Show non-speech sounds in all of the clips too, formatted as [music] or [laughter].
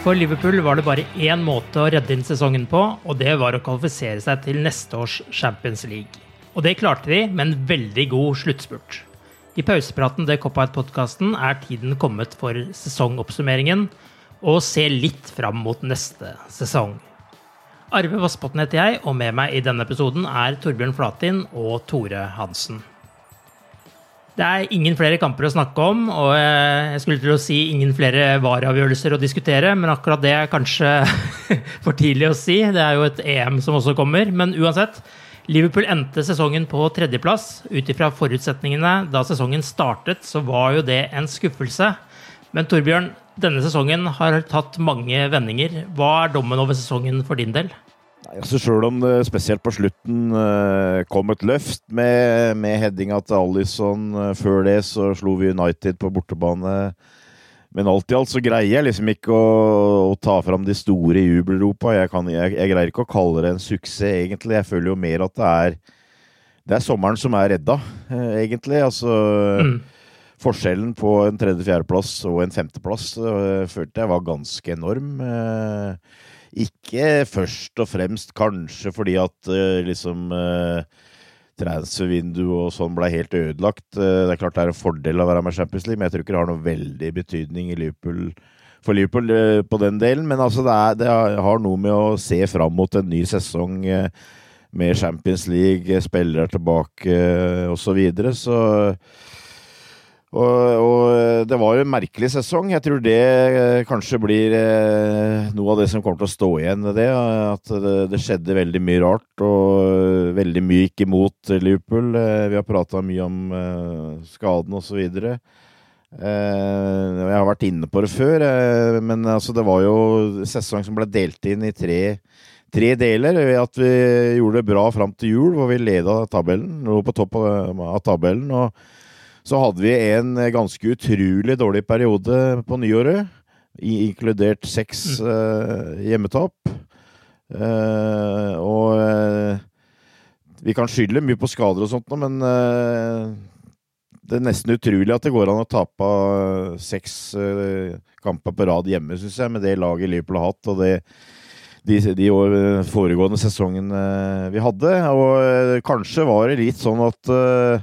For Liverpool var det bare én måte å redde inn sesongen på, og det var å kvalifisere seg til neste års Champions League. Og det klarte de med en veldig god sluttspurt. I pausepraten til Cop-Out-podkasten er tiden kommet for sesongoppsummeringen og se litt fram mot neste sesong. Arve Vassbotn heter jeg, og med meg i denne episoden er Torbjørn Flatin og Tore Hansen. Det er ingen flere kamper å snakke om, og jeg skulle til å si ingen flere vareavgjørelser å diskutere, men akkurat det er kanskje [laughs] for tidlig å si. Det er jo et EM som også kommer. Men uansett, Liverpool endte sesongen på tredjeplass. Ut ifra forutsetningene da sesongen startet, så var jo det en skuffelse. Men Torbjørn, denne sesongen har tatt mange vendinger. Hva er dommen over sesongen for din del? Altså Sjøl om det spesielt på slutten uh, kom et løft med, med headinga til Alison uh, før det, så slo vi United på bortebane. Men alt i alt så greier jeg liksom ikke å, å ta fram de store jubelropa. Jeg, kan, jeg, jeg, greier ikke å kalle det en suksess, egentlig. Jeg føler jo mer at det er det er sommeren som er redda, uh, egentlig. Altså mm. Forskjellen på en tredje-fjerdeplass og en femteplass følte jeg var ganske enorm. Uh, ikke først og fremst kanskje fordi at uh, liksom uh, transfervinduet og sånn ble helt ødelagt. Uh, det er klart det er en fordel å være med Champions League, men jeg tror ikke det har noe veldig betydning Liverpool, for Liverpool på den delen. Men altså, det, er, det, har noe med å se fram mot en ny sesong med Champions League, spillere tilbake osv. Så, videre, så og, og, det var en merkelig sesong. Jeg tror det eh, kanskje blir eh, noe av det som kommer til å stå igjen det. At det, det skjedde veldig mye rart, og veldig mye gikk imot Liverpool. Eh, vi har prata mye om skaden osv. Jeg har vært inne på det før, men altså det var jo sesong som ble delt inn i tre, tre deler. Ved at vi gjorde det bra fram til jul, hvor vi leda tabellen, lå på topp av tabellen. og så hadde vi en ganske utrolig dårlig periode på nyåret, inkludert seks mm. uh, hjemmetap. Uh, og uh, vi kan skylde mye på skader og sånt, men det er nesten utrolig at det går an å tape seks kamper på rad hjemme, syns jeg, med det laget Liverpool har hatt. og det de, de år, foregående sesongene vi hadde. Og kanskje var det litt sånn at uh,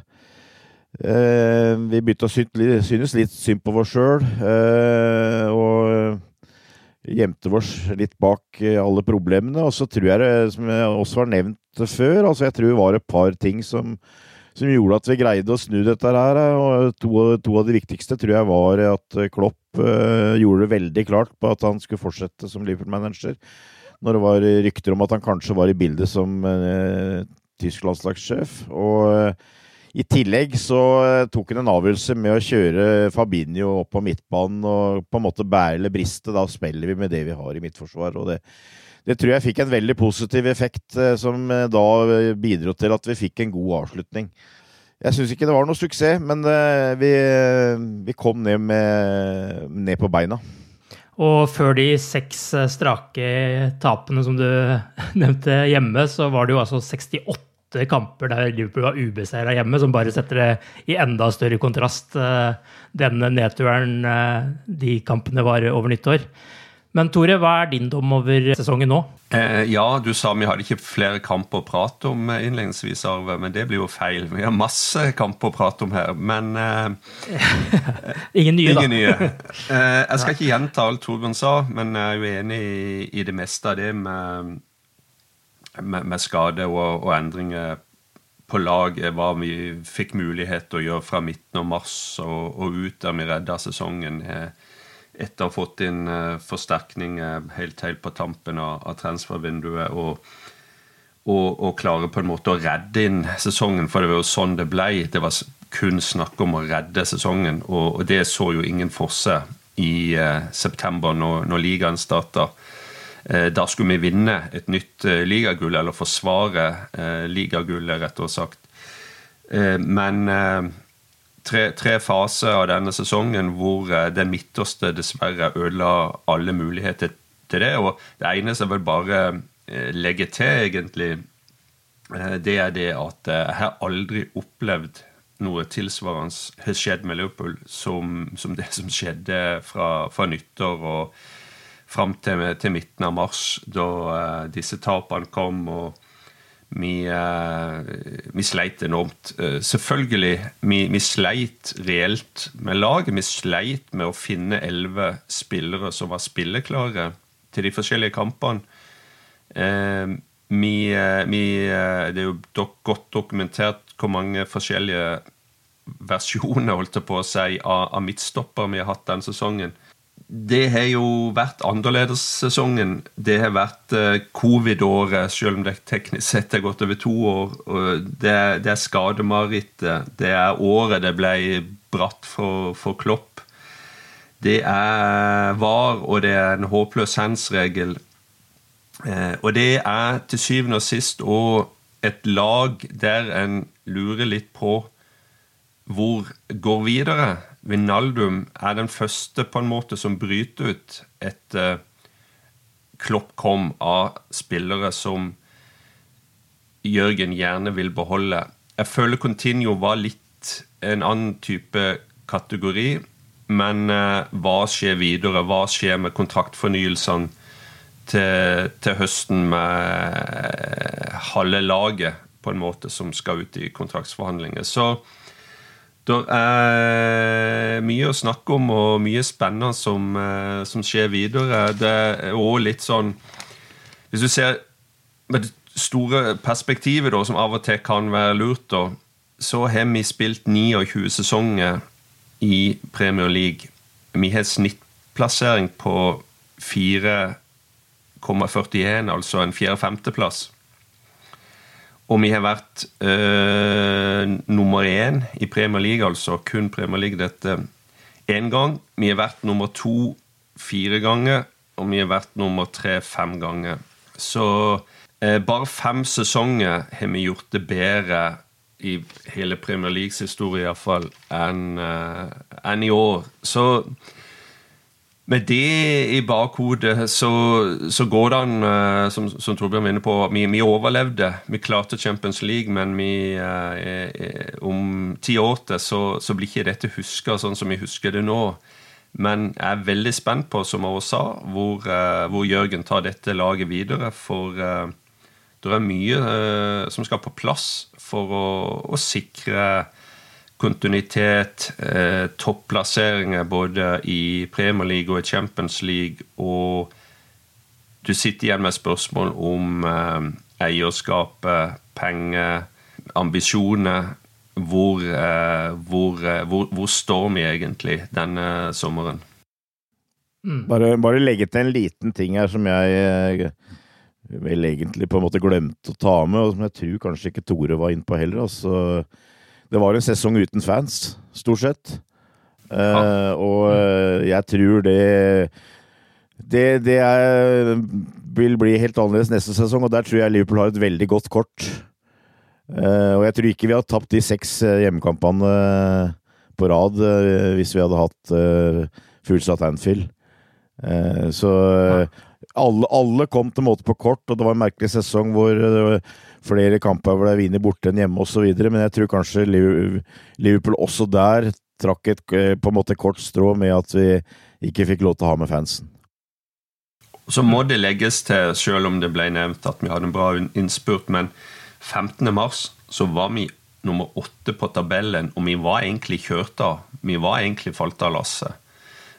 Eh, vi begynte å synes litt synd på oss sjøl. Eh, og gjemte oss litt bak eh, alle problemene. Og så tror jeg det, som jeg også har nevnt før, altså jeg tror det var et par ting som, som gjorde at vi greide å snu dette her. Og to, to av de viktigste tror jeg var at Klopp eh, gjorde det veldig klart på at han skulle fortsette som Liverpool-manager. Når det var rykter om at han kanskje var i bildet som tysk landslagssjef. Og i tillegg så tok han en avgjørelse med å kjøre Fabinho opp på midtbanen og på en måte bære eller briste. Da spiller vi med det vi har i midtforsvar. og det, det tror jeg fikk en veldig positiv effekt, som da bidro til at vi fikk en god avslutning. Jeg syns ikke det var noe suksess, men vi, vi kom ned, med, ned på beina. Og før de seks eh, strake tapene som du [laughs] nevnte hjemme, så var det jo altså 68 kamper der Liverpool var ubeseira hjemme, som bare setter det i enda større kontrast, denne nedturen eh, de kampene var over nyttår. Men Tore, hva er din dom over sesongen nå? Eh, ja, du sa vi hadde ikke flere kamper å prate om eh, innledningsvis, Arve, men det blir jo feil. Vi har masse kamper å prate om her, men eh, [laughs] Ingen nye, ingen da. nye. [laughs] Eh, jeg skal ikke gjenta alt Torbjørn sa, men jeg er jo enig i, i det meste av det med, med, med skade og, og, endringer på laget. Hva vi fikk mulighet til å gjøre fra midten av mars og, og ut der vi redda sesongen. Eh, etter å ha fått inn forsterkninger forsterkning helt, helt på tampen av, av transfervinduet. Og, og, og, klare på en måte å redde inn sesongen, for det var jo sånn det ble. Det var kun snakk om å redde sesongen, og, og det så jo ingen for seg i eh, september, når, når ligaen starta. Uh, da skulle vi vinne et nytt ligagull, eller forsvare ligagullet, rett og sagt. men tre, tre, faser av denne sesongen hvor det midterste dessverre ødela alle muligheter til det. Og det eneste jeg vil bare eh, legge til, egentlig, eh, det er det at jeg har aldri opplevd noe tilsvarende har skjedd med Liverpool som, som det som skjedde fra, fra nyttår og fram til, til, midten av mars, da disse tapene kom. og vi, uh, vi, sleit enormt. Uh, selvfølgelig, vi, vi, sleit reelt med laget. Vi sleit med å finne elleve spillere som var spilleklare til de forskjellige kampene. Vi, vi, det er jo godt dokumentert hvor mange forskjellige versjoner holdt på å si, av, av midtstopper vi har hatt denne sesongen det har jo vært annerledessesongen. Det har vært eh, covid-året, selv om det teknisk sett har gått over to år. Det, det er skademarerittet. Det er året det ble bratt for, for Klopp. Det er VAR, og det er en håpløs hands-regel. Eh, og det er til syvende og sist òg et lag der en lurer litt på hvor går videre. Vinaldum er den første på en måte som bryter ut et uh, kloppkom av spillere som Jørgen gjerne vil beholde. Jeg føler Continuo var litt en annen type kategori. Men uh, hva skjer videre? Hva skjer med kontraktfornyelsene til, til høsten med halve laget, på en måte, som skal ut i kontraktsforhandlinger? Så det er mye å snakke om og mye spennende som, eh, som skjer videre. Det er òg litt sånn Hvis du ser med det store perspektivet, da, som av og til kan være lurt, da, så har vi spilt 29 sesonger i Premier League. Vi har snittplassering på 4,41, altså en fjerde-femteplass. Og vi har vært øh, nummer én i Premier League, altså kun Premier League dette én gang. Vi har vært nummer to fire ganger, og vi har vært nummer tre fem ganger. Så øh, bare fem sesonger har vi gjort det bedre i hele Premier Leagues historie iallfall enn øh, en i år. Så med det i bakhodet så, så går det an, eh, som, som Torbjørn var inne på vi, vi, overlevde. Vi klarte Champions League, men vi, eh, eh, om ti år til så, så, blir ikke dette huska sånn som vi husker det nå. Men jeg er veldig spent på, som jeg sa, hvor, eh, hvor Jørgen tar dette laget videre. For eh, det er mye eh, som skal på plass for å, å sikre kontinuitet, eh, topplasseringer både i Premier League og i Champions League, og du sitter igjen med spørsmål om eh, eierskapet, penger, ambisjoner. Hvor, eh, hvor, eh, hvor, hvor, står vi egentlig denne sommeren? Mm. Bare, bare, legge til en liten ting her som jeg vel egentlig på en måte glemte å ta med, og som jeg tror kanskje ikke Tore var innpå heller. Altså, det var en sesong uten fans, stort sett. Ja. Uh, og uh, jeg tror det det, det er, vil bli helt annerledes neste sesong, og der tror jeg Liverpool har et veldig godt kort. Uh, og jeg tror ikke vi har tapt de seks hjemmekampene på rad hvis vi hadde hatt fullsatt Anfield. så alle, alle, kom til en måte på kort, og det var en merkelig sesong hvor flere kamper ble vinner borte enn hjemme osv., men jeg tror kanskje Liverpool også der trakk et på en måte kort strå med at vi ikke fikk lov til å ha med fansen. Så må det legges til, selv om det ble nevnt at vi hadde en bra innspurt, men 15. mars så var vi nummer åtte på tabellen, og vi var egentlig kjørt av. Vi var egentlig falt av lasset.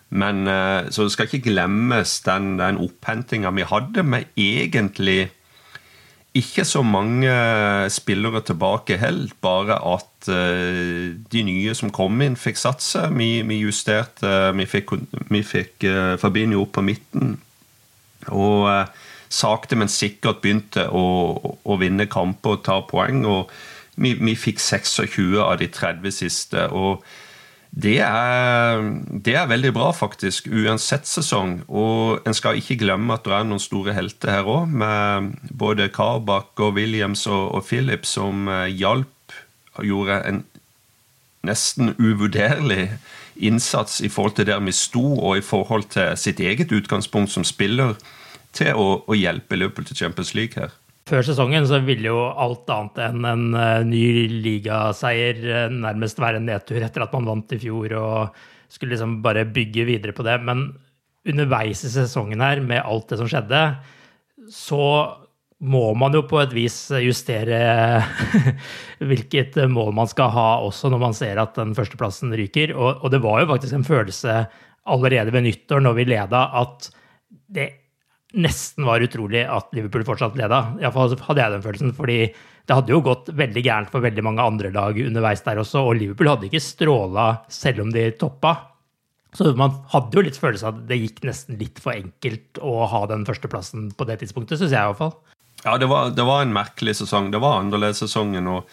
Men eh, Så det skal ikke glemmes den, den opphentinga vi hadde med egentlig ikke så mange spillere tilbake heller, bare at uh, de nye som kom inn, fikk satse. Vi, vi justerte Vi fikk, vi fikk uh, Fabinho opp på midten. Og uh, sakte, men sikkert begynte å, å, vinne kamper og ta poeng. Og vi, vi fikk 26 av de 30 siste. og det er, det er, veldig bra, faktisk, uansett sesong. Og en skal ikke glemme at det er noen store helter her òg, med både Karbakk og Williams og, og Philip, som eh, hjalp og gjorde en nesten uvurderlig innsats i forhold til der vi sto, og i forhold til sitt eget utgangspunkt som spiller, til å, å hjelpe Liverpool til Champions League her. Før sesongen så ville jo alt annet enn en uh, ny ligaseier uh, nærmest være en nedtur etter at man vant i fjor og skulle liksom bare bygge videre på det. Men underveis i sesongen her, med alt det som skjedde, så må man jo på et vis justere [laughs] hvilket mål man skal ha også når man ser at den førsteplassen ryker. Og, og det var jo faktisk en følelse allerede ved nyttår, når vi leda, at det nesten var utrolig at Liverpool fortsatt leda. Iallfall hadde jeg den følelsen. fordi det hadde jo gått veldig gærent for veldig mange andre lag underveis der også, og Liverpool hadde ikke stråla selv om de toppa. Så man hadde jo litt følelse av at det gikk nesten litt for enkelt å ha den førsteplassen på det tidspunktet, syns jeg iallfall. Ja, det var, det var en merkelig sesong. Det var annerledes sesongen. og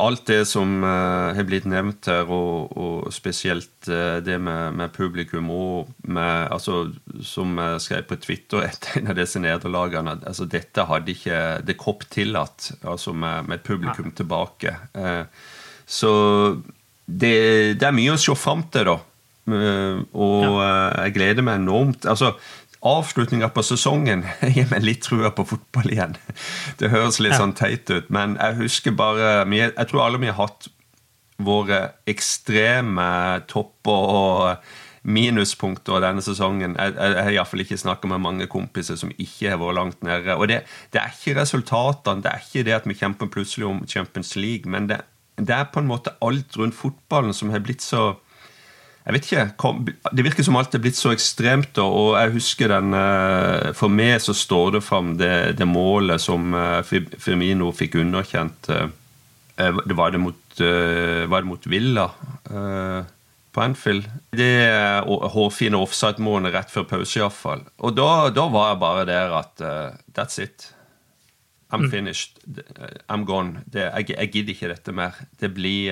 alt det som uh, har blitt nevnt her, og, og spesielt uh, det med, med, publikum og med, altså, Som jeg skrev på Twitter etter en av disse nederlagene altså, Dette hadde ikke det Kopp tillatt, altså med, med publikum ja. tilbake. Uh, så det, det, er mye å se fram til, da. og ja. jeg gleder meg enormt. altså avslutninga på sesongen [laughs] gir meg litt trua på fotball igjen. Det høres litt ja. sånn teit ut, men jeg husker bare Jeg tror alle vi har hatt våre ekstreme topper og minuspunkter denne sesongen. Jeg, jeg, jeg har iallfall ikke snakka med mange kompiser som ikke har vært langt nede. Og det, det, er ikke resultatene, det er ikke det at vi kjemper plutselig om Champions League, men det, det er på en måte alt rundt fotballen som har blitt så jeg vet ikke, Det virker som alt er blitt så ekstremt. og jeg husker den, eh, For meg så står det fram det, det målet som eh, Firmino fikk underkjent. Eh, det var det mot, var det mot Villa på Anfield. Det hårfine offside-målet rett før pause, iallfall. Og da, da, var jeg bare der at That's it. I'm mm. finished. I'm gone. Det, jeg, jeg, gidder ikke dette mer. Det blir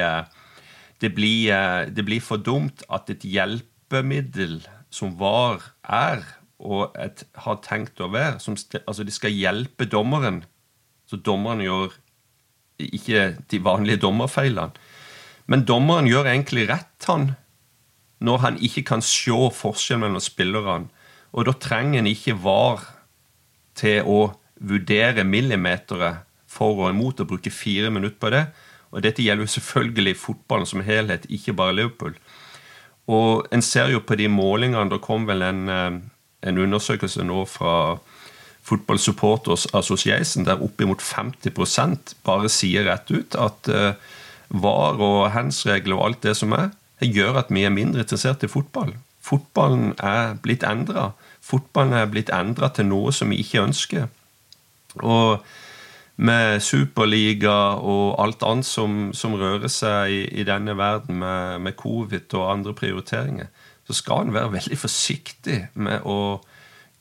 det blir, eh, det blir for dumt at et hjelpemiddel som var, er, og et, har tenkt å være som, Altså, de skal hjelpe dommeren, så dommeren gjør ikke de vanlige dommerfeilene. Men dommeren gjør egentlig rett, han, når han ikke kan se forskjellen mellom spillerne. Og da trenger en ikke VAR til å vurdere millimeteret for og imot og bruke fire minutter på det. Og dette gjelder jo selvfølgelig fotballen som helhet, ikke bare Liverpool. Og en ser jo på de målingene Det kom vel en, eh, en undersøkelse nå fra Football Supporters Association der oppimot 50% bare sier rett ut at uh, VAR og hands-regler og alt det som er, det gjør at vi er mindre interessert i fotball. Fotballen er blitt endra. Fotballen er blitt endra til noe som vi ikke ønsker. Og med superliga og alt annet som, som rører seg i, i denne verden med, med, covid og andre prioriteringer, så skal en være veldig forsiktig med å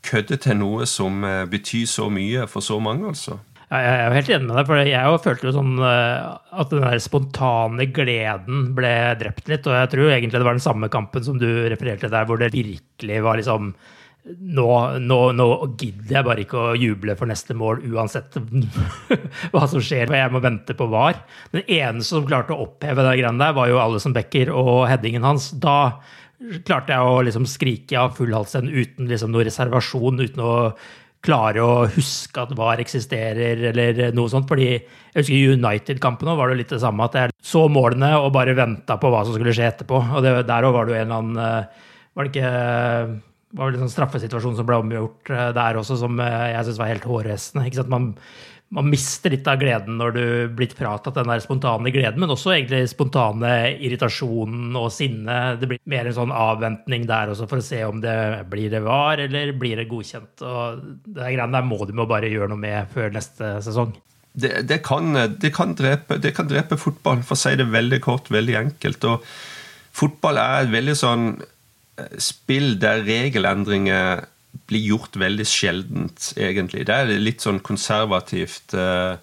kødde til noe som betyr så mye for så mange, altså. Ja, jeg er jo helt enig med deg, for jeg følte jo sånn at den der spontane gleden ble drept litt. Og jeg tror egentlig det var den samme kampen som du refererte der, hvor det virkelig var liksom nå, nå, nå, gidder jeg bare ikke å juble for neste mål uansett [laughs] hva som skjer, for jeg må vente på VAR. Den eneste som klarte å oppheve det greiene der, var jo Alison Becker og headingen hans. Da klarte jeg å liksom skrike av full hals uten liksom noen reservasjon, uten å klare å huske at VAR eksisterer, eller noe sånt. fordi jeg husker United-kampen var det litt det samme, at jeg så målene og bare venta på hva som skulle skje etterpå. Og det, der òg var det jo en eller annen eh, Var det ikke var vel en sånn straffesituasjon som ble omgjort eh, der også, som eh, jeg syns var helt hårreisende. Man, man, mister litt av gleden når du blir fratatt den der spontane gleden, men også egentlig spontane irritasjonen og sinne. Det blir mer en sånn avventning der også for å se om det blir det var, eller blir det godkjent. Og det greiene der må du må bare gjøre noe med før neste sesong. Det, det, kan, det, kan drepe, det kan drepe fotball, for å si det veldig kort, veldig enkelt. og Fotball er veldig sånn spill der regelendringer blir gjort veldig sjeldent, egentlig. Det er litt sånn konservativt eh,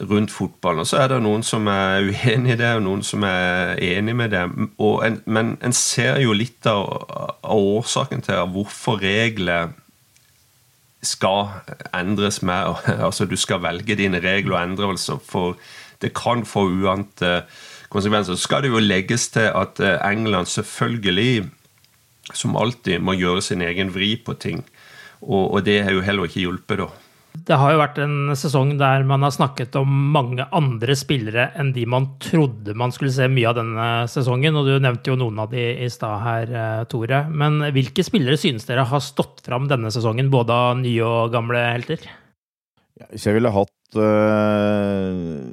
rundt fotballen. Og så er det noen som er uenig i det, og noen som er enig med det. En, men en ser jo litt av, av årsaken til hvorfor regler skal endres med [laughs] altså Du skal velge dine regler og endrelser, for det kan få uante konsekvenser. Så skal det jo legges til at eh, England selvfølgelig som alltid må gjøre sin egen vri på ting. Og, og det har jo heller ikke hjulpet, da. Det har jo vært en sesong der man har snakket om mange andre spillere enn de man trodde man skulle se mye av denne sesongen, og du nevnte jo noen av de i stad her, eh, Tore. Men hvilke spillere synes dere har stått fram denne sesongen, både av nye og gamle helter? Hvis jeg ville hatt øh,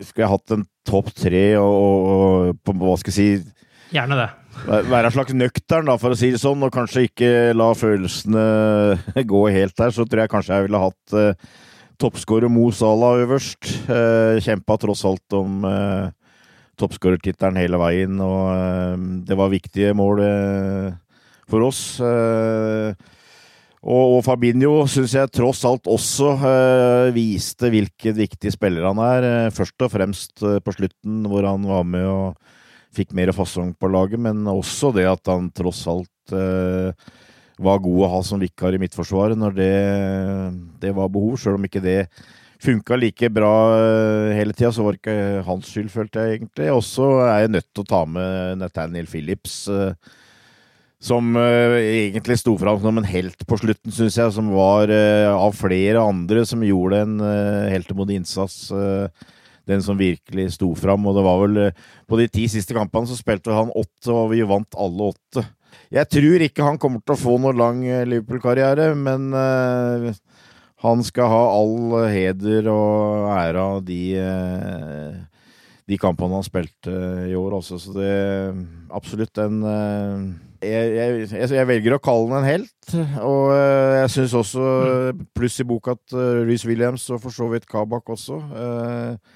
Skulle jeg hatt en topp tre og, og, og, hva skal jeg si Gjerne det være en slags nøktern, da, for å si det sånn, og kanskje ikke la følelsene [laughs] gå helt der, så tror jeg kanskje jeg ville hatt eh, toppskårer Mo Salah øverst. Eh, Kjempa tross alt om eh, toppskårertittelen hele veien, og eh, det var viktige mål eh, for oss. Eh, og, Fabinho syns jeg tross alt også eh, viste hvilken viktig spiller han er. først og fremst på slutten, hvor han var med og fikk mer fasong på laget, men også det at han tross alt eh, var god å ha som vikar i Midtforsvaret når det, det var behov, sjøl om ikke det funka like bra eh, hele tida, så var det ikke hans skyld, følte jeg egentlig. Og så er jeg nødt til å ta med Nathaniel Phillips. Eh, som uh, egentlig sto fram som en helt på slutten, syns jeg. Som var uh, av flere andre som gjorde en uh, heltemodig innsats. Uh, den som virkelig sto fram. Og det var vel eh, På de ti siste kampene så spilte han åtte, og vi vant alle åtte. Jeg tror ikke han kommer til å få noe lang eh, Liverpool-karriere, men uh, han skal ha all heder og ære av de, uh, de kampene han spilte i år også. Så det er absolutt en uh, jeg, jeg, jeg, velger å kalle den en helt. Og jeg syns også, pluss i boka, at Reece Williams og for så vidt Kabak også uh,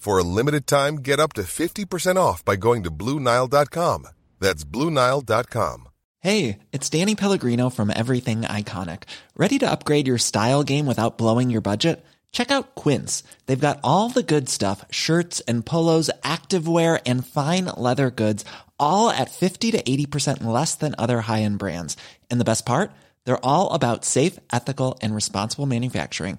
For a limited time, get up to 50% off by going to Bluenile.com. That's Bluenile.com. Hey, it's Danny Pellegrino from Everything Iconic. Ready to upgrade your style game without blowing your budget? Check out Quince. They've got all the good stuff shirts and polos, activewear, and fine leather goods, all at 50 to 80% less than other high end brands. And the best part? They're all about safe, ethical, and responsible manufacturing.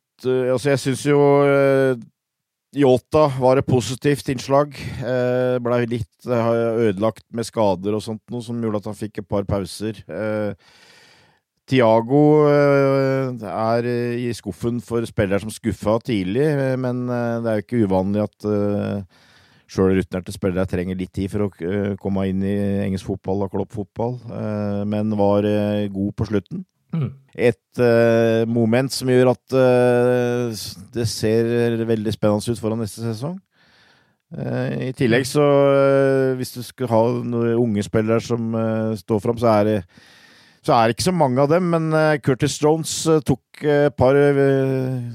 Altså, jeg syns jo uh, Yota var et positivt innslag. Uh, Blei litt uh, ødelagt med skader og sånt, noe som gjorde at han fikk et par pauser. Uh, Tiago er i skuffen for spillere som skuffa tidlig, men det er jo ikke uvanlig at sjøl rutinerte spillere trenger litt tid for å komme inn i engelsk fotball og kloppfotball, men var god på slutten. Mm. Et uh, moment som gjør at uh, det ser veldig spennende ut foran neste sesong. Uh, I tillegg så Hvis du skal ha noen unge spillere som står fram, så er det så er det ikke så mange av dem, men Curtis Jones tok et par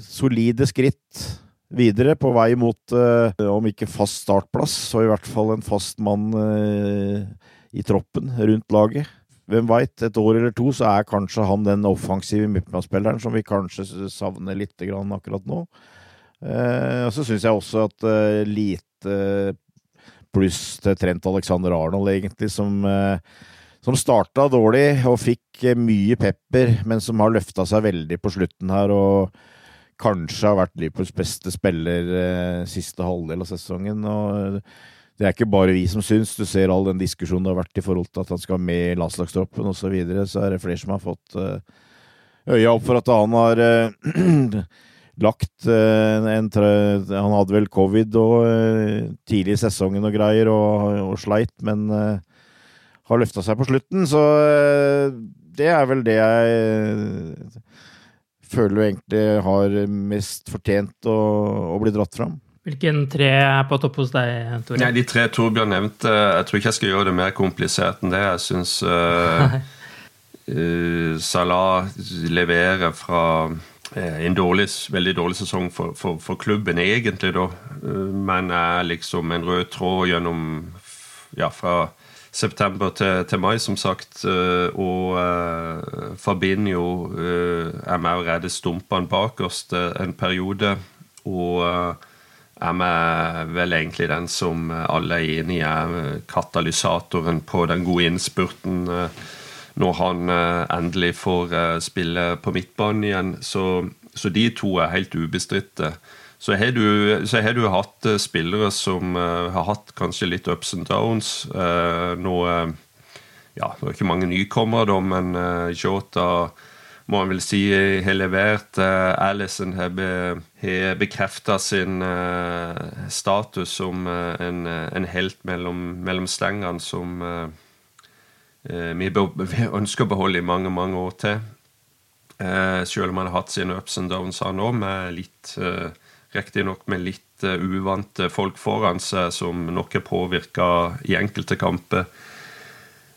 solide skritt videre på vei mot, om ikke fast startplass, så i hvert fall en fast mann i troppen rundt laget hvem veit, et år eller to så er kanskje han den offensive midtbanespilleren som vi kanskje savner litt akkurat nå. Eh, og så syns jeg også at eh, lite pluss til Trent Alexander Arnold, egentlig, som, eh, som starta dårlig og fikk eh, mye pepper, men som har løfta seg veldig på slutten her. og Kanskje har vært Liverpools beste spiller eh, siste halvdel av sesongen. og det er ikke bare vi som syns. Du ser all den diskusjonen det har vært i forhold til at han skal med i landslagstroppen osv. Så, videre, så er det flere som har fått uh, øya opp for at han har uh, [clears throat] lagt uh, en Han hadde vel covid og tidlig i sesongen og greier, og, og sleit, men har løfta seg på slutten. Så det er vel det jeg føler jo egentlig har mest fortjent å, å bli dratt fram. Hvilken tre er på topp hos deg, Tore? Nei, de tre Torbjørn nevnte. Jeg tror ikke jeg skal gjøre det mer komplisert enn det. Jeg syns uh, uh, [laughs] Salah leverer fra uh, en dårlig, veldig dårlig sesong for, for, for klubben, egentlig, da. men er liksom en rød tråd gjennom Ja, fra september til, til, mai, som sagt. og Fabinho er med å redde stumpene bakerst en periode. Og er vi vel egentlig den som alle er enig i er katalysatoren på den gode innspurten eh, når han eh, endelig får eh, spille på midtbanen igjen. Så, så de to er helt ubestridte. Så har, så har du hatt spillere som har hatt kanskje litt ups and downs. Nå ja, det er ikke mange nykommere, da, men Jota må en vel si har levert. Uh, Alison har, be, bekrefta sin uh, status som uh, en, en, helt mellom, mellom slengene som vi, ønsker å beholde i mange, mange år til. selv om han har hatt sine ups and downs, han òg, med litt Riktignok med litt uvante folk foran seg, som nok er påvirka i enkelte kamper.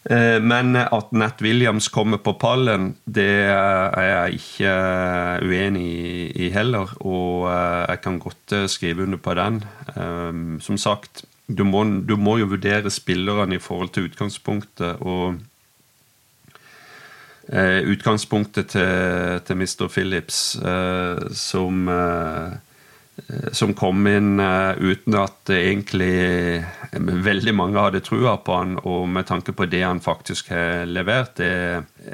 Eh, men at Nat Williams kommer på pallen, det er jeg ikke eh, uenig i heller. Og eh, jeg kan godt skrive under på den. Som sagt, du må, du må jo vurdere spillerne i forhold til utgangspunktet. Og utgangspunktet til, til Mr. Phillips, som som kom inn uh, uten at egentlig veldig mange hadde trua på han, og med tanke på det han faktisk har levert, det,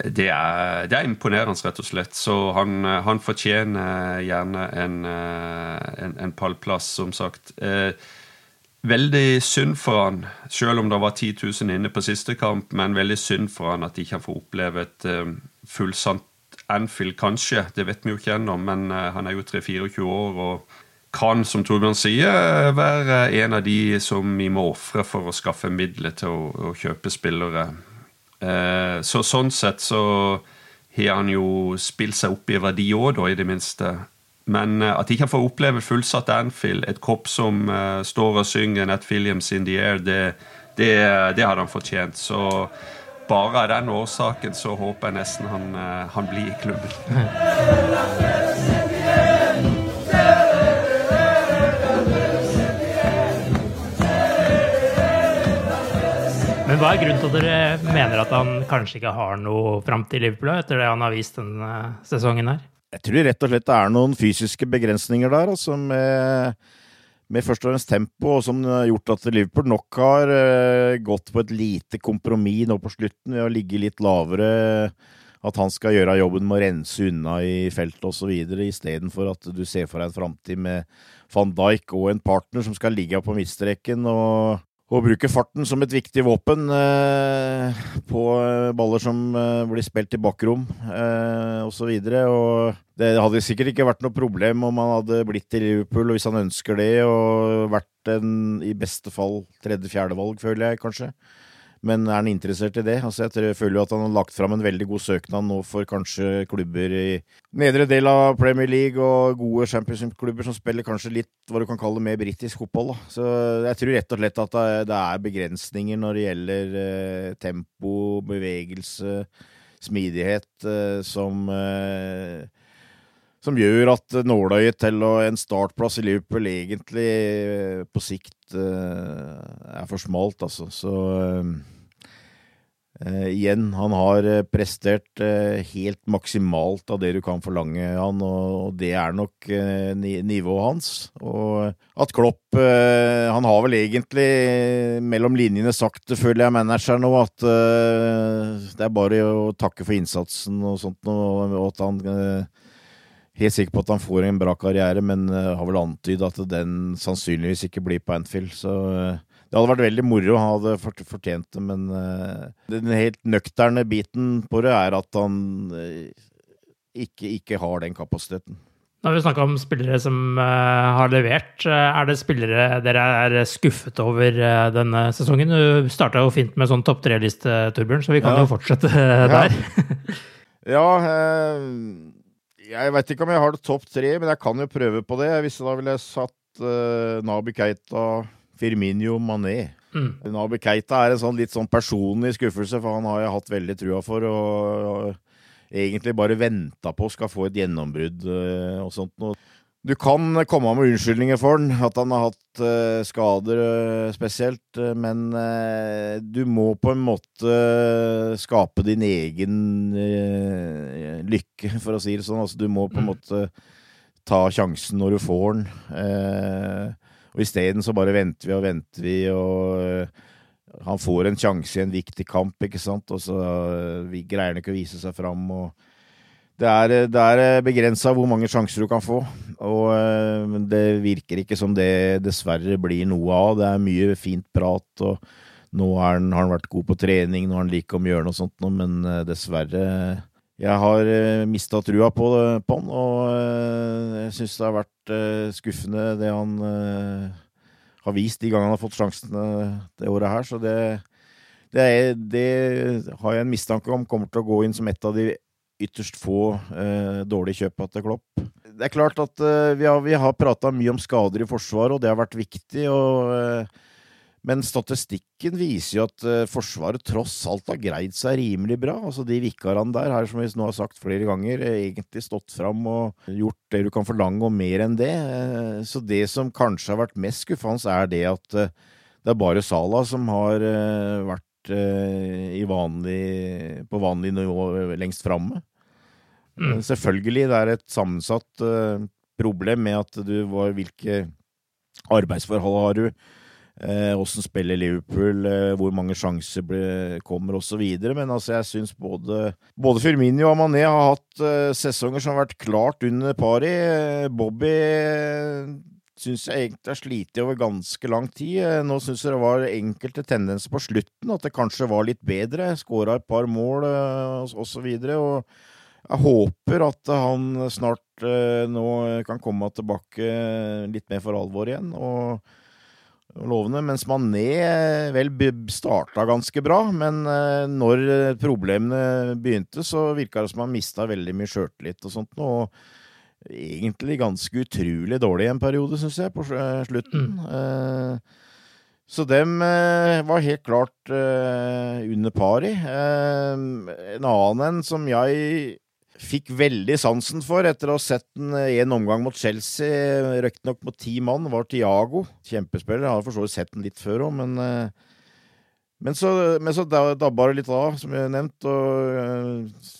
det, er, det er, imponerende, rett og slett. Så han, han fortjener gjerne en, en, en, pallplass, som sagt. Veldig synd for han, selv om det var 10 000 inne på siste kamp, men veldig synd for han at ikke får oppleve et fullsatt Anfield, kanskje. Det vet vi jo ikke ennå, men han er jo 3-24 år. og kan, som Torbjørn sier, være en av de som vi må ofre for å skaffe midler til å, å kjøpe spillere. Eh, så sånn sett så har han jo spilt seg opp i verdi òg, i det minste. Men eh, at de kan få oppleve fullsatt Anfield, et kopp som eh, står og synger Nat Williams in the air, det, det, det hadde han fortjent. Så bare av den årsaken så håper jeg nesten han, eh, han blir i klubben. [laughs] Men hva er grunnen til at dere mener at han kanskje ikke har noe framtid i Liverpool etter det han har vist denne sesongen her? Jeg tror rett og slett det er noen fysiske begrensninger der, altså med, med først og fremst tempo, som har gjort at Liverpool nok har uh, gått på et lite kompromiss nå på slutten ved å ligge litt lavere. At han skal gjøre jobben med å rense unna i feltet osv., istedenfor at du ser for deg en framtid med van Dijk og en partner som skal ligge på midtstreken og å bruke farten som et viktig våpen eh, på baller som eh, blir spilt i bakrom eh, osv. Det hadde sikkert ikke vært noe problem om han hadde blitt i Liverpool, hvis han ønsker det, og vært en i beste fall tredje-fjerde valg, føler jeg kanskje. Men er han interessert i det? Altså, jeg føler jo at han har lagt fram en veldig god søknad nå for kanskje klubber i nedre del av Premier League og gode championship-klubber som spiller kanskje litt hva du kan kalle mer britisk fotball. Så jeg tror rett og slett at det er begrensninger når det gjelder eh, tempo, bevegelse, smidighet, eh, som eh, som gjør at nåløyet til en startplass i Liverpool egentlig eh, på sikt eh, er for smalt, altså. Så Uh, igjen, han har prestert helt maksimalt av det du kan forlange han, og, det er nok ni nivået hans. Og at Klopp Han har vel egentlig mellom linjene sagt, føler jeg manageren nå, at det er bare å takke for innsatsen og sånt, og at han Helt sikker på at han får en bra karriere, men har vel antydet at den sannsynligvis ikke blir på Anfield. Så det hadde vært veldig moro, han hadde fortjent det, men uh, den helt nøkterne biten på det er at han uh, ikke, ikke, har den kapasiteten. Når vi snakka om spillere som uh, har levert, er det spillere dere er skuffet over denne sesongen? Du starta jo fint med sånn topp tre-liste, Torbjørn, så vi kan ja. jo fortsette der. ja, jeg veit ikke om jeg har det topp tre, men jeg kan jo prøve på det. Hvis da ville jeg satt Nabi Keita Firminio Mané. Mm. Nabi Keita er en sånn litt sånn personlig skuffelse, for han har jeg hatt veldig trua for. og, og egentlig bare venta på skal få et gjennombrudd uh, og sånt noe. Du kan komme med unnskyldninger for han, at han har hatt uh, skader uh, spesielt, uh, men du må på en måte skape din egen lykke, for å si det sånn. Altså, du må på en mm. måte ta sjansen når du får den. Og isteden så bare venter vi og venter vi, og uh, han får en sjanse i en viktig kamp, ikke sant, og så uh, vi greier han ikke å vise seg fram. og det er, det er begrensa hvor mange sjanser du kan få, og uh, det virker ikke som det dessverre blir noe av. Det er mye fint prat, og nå han, har han vært god på trening, nå har han like om gjøre noe sånt, men dessverre jeg har mista trua på, på, han, og jeg syns det har vært skuffende det han har vist de gangene han har fått sjansen det året her. Så det, det, er, det, har jeg en mistanke om kommer til å gå inn som et av de ytterst få dårlige kjøp etter Klopp. Det er klart at vi har, vi har prata mye om skader i Forsvaret, og det har vært viktig. og men statistikken viser jo at uh, Forsvaret tross alt har greid seg rimelig bra. Altså De vikarene der har, som vi nå har sagt flere ganger, egentlig stått fram og gjort det du kan forlange, og mer enn det. Uh, så det som kanskje har vært mest skuffende, er det at det er bare Sala som har vært vanlig, på vanlig nivå lengst framme. Mm. Selvfølgelig, det er et sammensatt problem med at du var Hvilke arbeidsforhold har du? Åssen eh, spiller Liverpool? Eh, hvor mange sjanser ble, kommer, osv. Men altså, jeg syns både, både Firmino og Mané har hatt eh, sesonger som har vært klart under pari. Bobby syns jeg egentlig har slitt over ganske lang tid. Nå syns jeg det var enkelte tendenser på slutten, at det kanskje var litt bedre. Skåra et par mål osv. Og, og jeg håper at han snart nå kan komme tilbake litt mer for alvor igjen. og lovende, mens Mané eh, vel starta ganske bra. Men eh, når problemene begynte, så virka det som han mista veldig mye sjøltillit og sånt. Og egentlig ganske utrolig dårlig en periode, syns jeg, på slutten. Mm. Så dem var helt klart under pari. En annen en som jeg fikk veldig sansen for etter å ha sett den i en omgang mot Chelsea, røktignok mot ti mann, var Tiago. Kjempespiller. Jeg har for så vidt sett den litt før òg, men, eh, men så, men så dabba det litt av, som jeg har nevnt, og øh,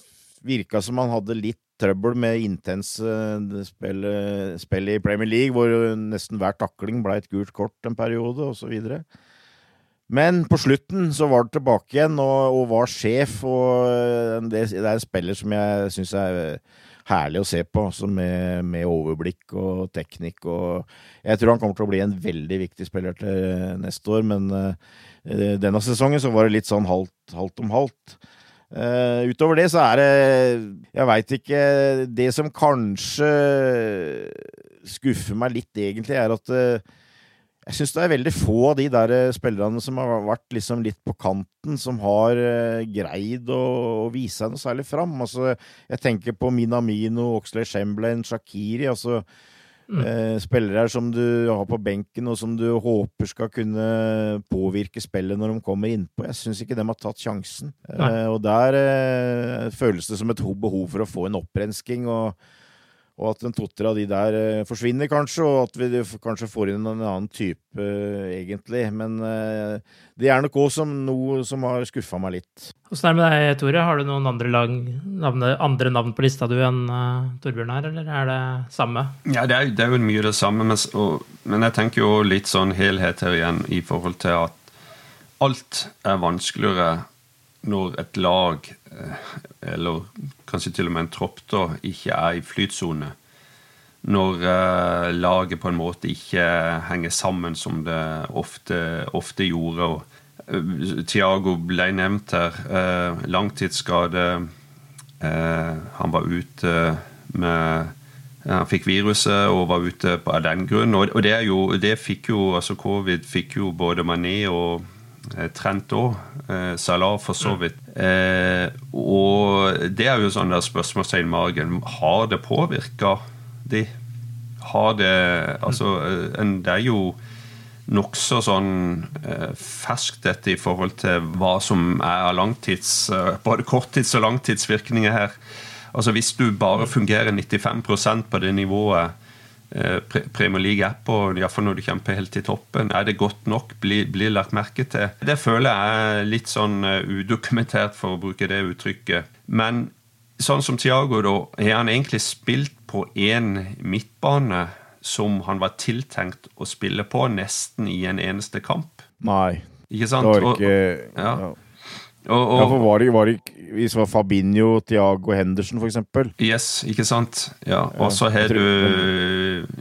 virka som han hadde litt trøbbel med intense spill, spill, i Premier League, hvor nesten hver takling ble et gult kort en periode, osv. Men på slutten så var det tilbake igjen og, og var sjef, og eh, det, det, er en spiller som jeg syns er herlig å se på, med, med, overblikk og teknikk. Og jeg tror han kommer til å bli en veldig viktig spiller til neste år, men uh, denne sesongen så var det litt sånn halvt, halvt om halvt. Uh, utover det så er det Jeg veit ikke Det som kanskje skuffer meg litt, egentlig, er at uh, jeg syns det er veldig få av de der eh, spillerne som har vært liksom litt på kanten, som har greid å, å, vise seg noe særlig fram. Altså, jeg tenker på Minamino, Oxley Chamberlain, Shakiri. altså mm. uh, Spillere som du har på benken, og som du håper skal kunne påvirke spillet når de kommer innpå. Jeg syns ikke de har tatt sjansen. Uh, og der føles det som et behov for å få en opprensking. og og at en to-tre av de der uh, forsvinner, kanskje, og at vi kanskje får inn en annen type, uh, egentlig. Men uh, det er nok òg som noe som har skuffa meg litt. Åssen er det med deg, Tore? Har du noen andre, lang, navne, andre navn på lista du enn Torbjørn her, eller er det samme? Ja, det er, det er jo mye det samme, men, og, men jeg tenker jo litt sånn helhet her igjen i forhold til at alt er vanskeligere når et lag, eller kanskje til og med en tropp, da, ikke er i flytsone. Når uh, laget på en måte ikke henger sammen som det ofte, ofte gjorde. Og, uh, Thiago ble nevnt her. Langtidsskade. han var ute med han fikk viruset og var ute av den grunn. Og, det, jo, det fikk jo, altså Covid fikk jo både Mané og Eh, Trent òg. salar Salah for så vidt. Eh, og det er jo sånn der spørsmålstegn i margen. Har det påvirka de? Har det Altså, det er jo nokså sånn ferskt dette i forhold til hva som er av langtids Både korttids- og langtidsvirkninger her. Altså Hvis du bare fungerer 95% på det nivået Eh, Premier League-app, og iallfall når du kjemper helt til toppen. Er det godt nok? Blir, bli lagt merke til? Det føler jeg er litt sånn eh, udokumentert, for å bruke det uttrykket. Men sånn som Tiago, da, har han egentlig spilt på én midtbane som han var tiltenkt å spille på, nesten i en eneste kamp? Nei. Ikke sant? Det var ikke og, ja. Og, og, ja, for var det, var det, Hvis var Fabinho, Tiago Henderson, for eksempel? Yes, ikke sant. Ja, Og så har du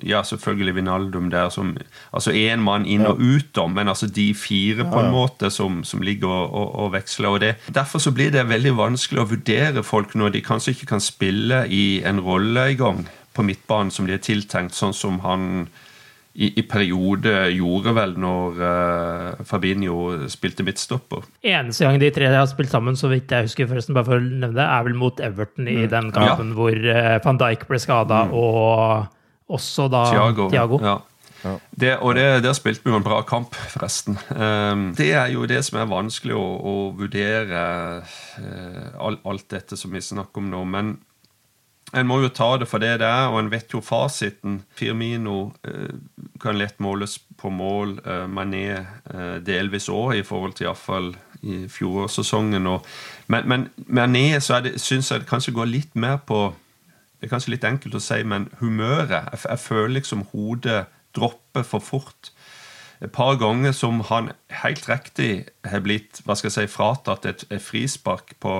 ja, selvfølgelig Vinaldum der som Altså én mann inn og ut, da, men altså de fire på en måte som, som ligger og, og, og veksler. og det, Derfor så blir det veldig vanskelig å vurdere folk når de kanskje ikke kan spille i en rolle i gang på midtbanen som de er tiltenkt, sånn som han i, i periode gjorde vel når uh, Fabinho spilte midtstopper. Eneste gang de tre har spilt sammen, så vidt jeg husker, forresten, bare for å nevne det, er vel mot Everton i mm. den kampen ja. hvor uh, van Dijk ble skada, mm. og også da Thiago. Thiago. Ja. Ja. Det, og det, der spilte vi jo en bra kamp, forresten. Um, det er jo det som er vanskelig å, å vurdere, uh, all, alt dette som vi snakker om nå. Men en må jo ta det for det det er, og en vet jo fasiten. Firmino eh, kan lett måles på mål. Eh, Mané eh, delvis òg, i forhold til iallfall i fjorårssesongen. Men, men Mané så syns jeg det kanskje går litt mer på Det er kanskje litt enkelt å si, men humøret Jeg, jeg føler liksom hodet dropper for fort. Et par ganger som han helt riktig har blitt hva skal jeg si, fratatt et, et frispark på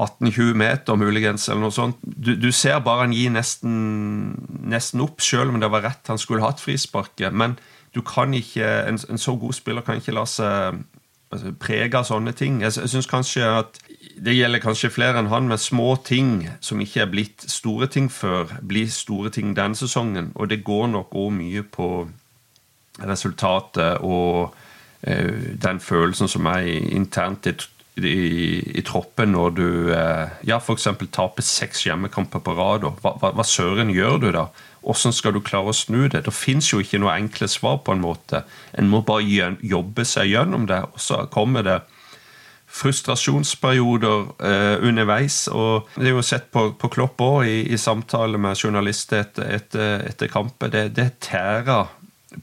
18-20 meter, muligens, eller noe sånt. Du, du ser bare han gir nesten, nesten opp, selv om det var rett han skulle hatt frisparket. Men du kan ikke, en, en så god spiller kan ikke la seg altså, prege av sånne ting. Jeg, jeg synes kanskje at det gjelder kanskje flere enn han, men små ting som ikke er blitt store ting før, blir store ting denne sesongen. Og det går nok òg mye på resultatet og eh, den følelsen som er internt i, i, i troppen når du eh, ja, f.eks. taper seks hjemmekamper på rad. Hva, hva, hva, søren gjør du da? Hvordan skal du klare å snu det? Det fins jo ikke noe enkle svar på en måte. En må bare jobbe seg gjennom det, og så kommer det frustrasjonsperioder eh, underveis. og Det er jo sett på, på Klopp òg i, i, samtale med journalister etter, etter, etter kamper. Det, det tærer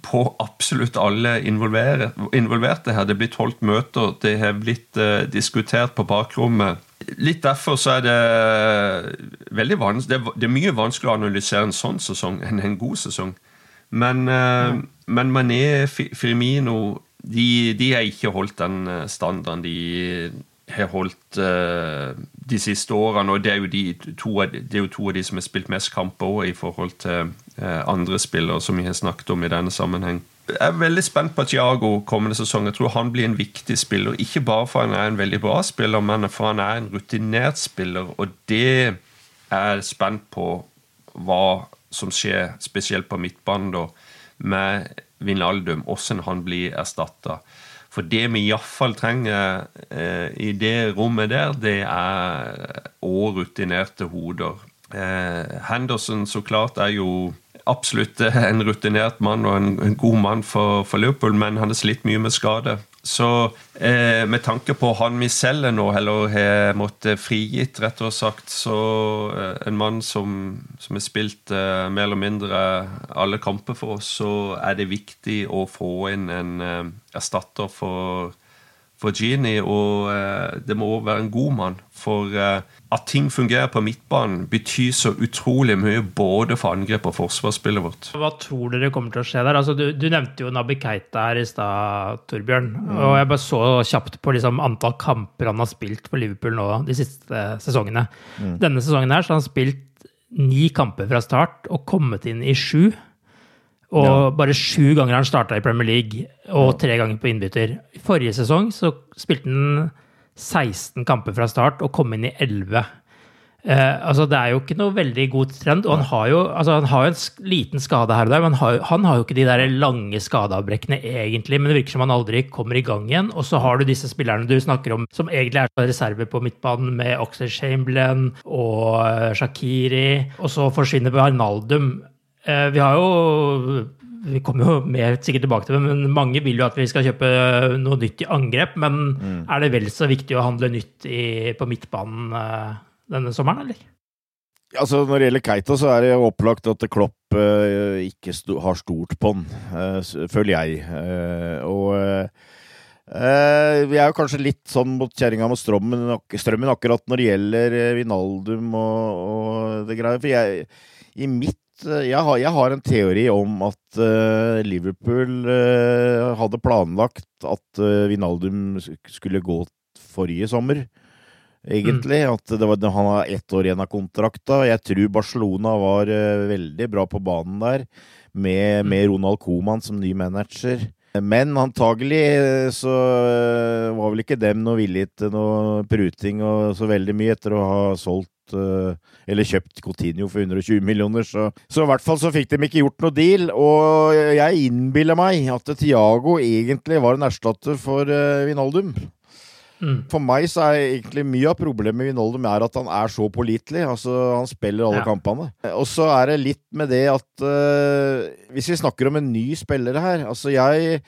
på absolutt alle involverte her. Det er blitt holdt møter, det har blitt eh, diskutert på bakrommet. Litt derfor så er det veldig vanskelig det det er, mye vanskeligere å analysere en sånn sesong enn en god sesong. Men, eh, ja. men Mané, Firmino de, de har ikke holdt den eh, standarden de har holdt uh, de siste årene. Og det er, jo de, to, det er jo to av de som har spilt mest kamper òg, i forhold til uh, andre spillere som vi har snakket om i denne sammenheng. Jeg er veldig spent på Tiago kommende sesong. Jeg tror han blir en viktig spiller. Ikke bare for han er en veldig bra spiller, men for han er en rutinert spiller. Og det er jeg spent på hva som skjer, spesielt på midtbanen, da, med Vinaldum, hvordan han blir erstatta. For det vi iallfall trenger eh, i det rommet der, det er òg rutinerte hoder. Eh, Henderson så klart er jo absolutt [laughs] en rutinert mann og en, en god mann for, for Liverpool, men han har slitt mye med skade. Så eh, med tanke på han vi selger nå, eller har måttet frigitt, rett og sagt, så eh, en mann som, har spilt eh, mer eller mindre alle kamper for oss, så er det viktig å få inn en eh, erstatter for for Gini, og eh, det må også være en god mann. For eh, at ting fungerer på midtbanen, betyr så utrolig mye både for angrep og forsvarsspillet vårt. Hva tror dere kommer til å skje der? Altså, du, du, nevnte jo Nabi Keita her i stad, Torbjørn. Mm. Og jeg bare så kjapt på liksom, antall kamper han har spilt for Liverpool nå de siste sesongene. Mm. Denne sesongen her så har han spilt ni kamper fra start og kommet inn i sju. Og ja. bare sju ganger han starta i Premier League, og tre ganger på innbytter. I forrige sesong så spilte han 16 kamper fra start og kom inn i 11. Eh, altså Det er jo ikke noe veldig god trend. Og han har jo, altså han har jo en liten skade her og der, men han har, han har jo ikke de der lange skadeavbrekkene egentlig. Men det virker som han aldri kommer i gang igjen. Og så har du disse spillerne du snakker om som egentlig er reserve på midtbanen, med Oxlade Chamberlain og eh, Shakiri. Og så forsvinner Arnaldum. Eh, vi har jo vi kommer jo mer sikkert tilbake til det, men mange vil jo at vi skal kjøpe noe nytt i angrep. Men mm. er det vel så viktig å handle nytt i, på midtbanen uh, denne sommeren, eller? Altså, Når det gjelder Keita, så er det opplagt at Klopp uh, ikke sto, har stort på den, uh, føler jeg. og vi er jo kanskje litt sånn mot kjerringa med strømmen, strømmen, akkurat når det gjelder Vinaldum og, og det greia. For jeg, i mitt Eh, jeg har, jeg har, en teori om at uh, Liverpool uh, hadde planlagt at uh, Vinaldum skulle gå forrige sommer, egentlig. Mm. At var, han har ett år igjen av kontrakta. Jeg tror Barcelona var veldig bra på banen der, med, mm. med Ronald Coman som ny manager. Men antagelig så var vel ikke dem noe villig til noe pruting og så veldig mye etter å ha solgt Eh, eller kjøpt Coutinho for 120 millioner, så, så i hvert fall så fikk de ikke gjort noe deal. Og jeg innbiller meg at Tiago egentlig var en erstatter for Vinaldum. Mm. For meg så er egentlig mye av problemet med Vinaldum er at han er så pålitelig. Altså, han spiller alle ja. kampene. Og så er det litt med det at uh, Hvis vi snakker om en ny spiller her Altså, jeg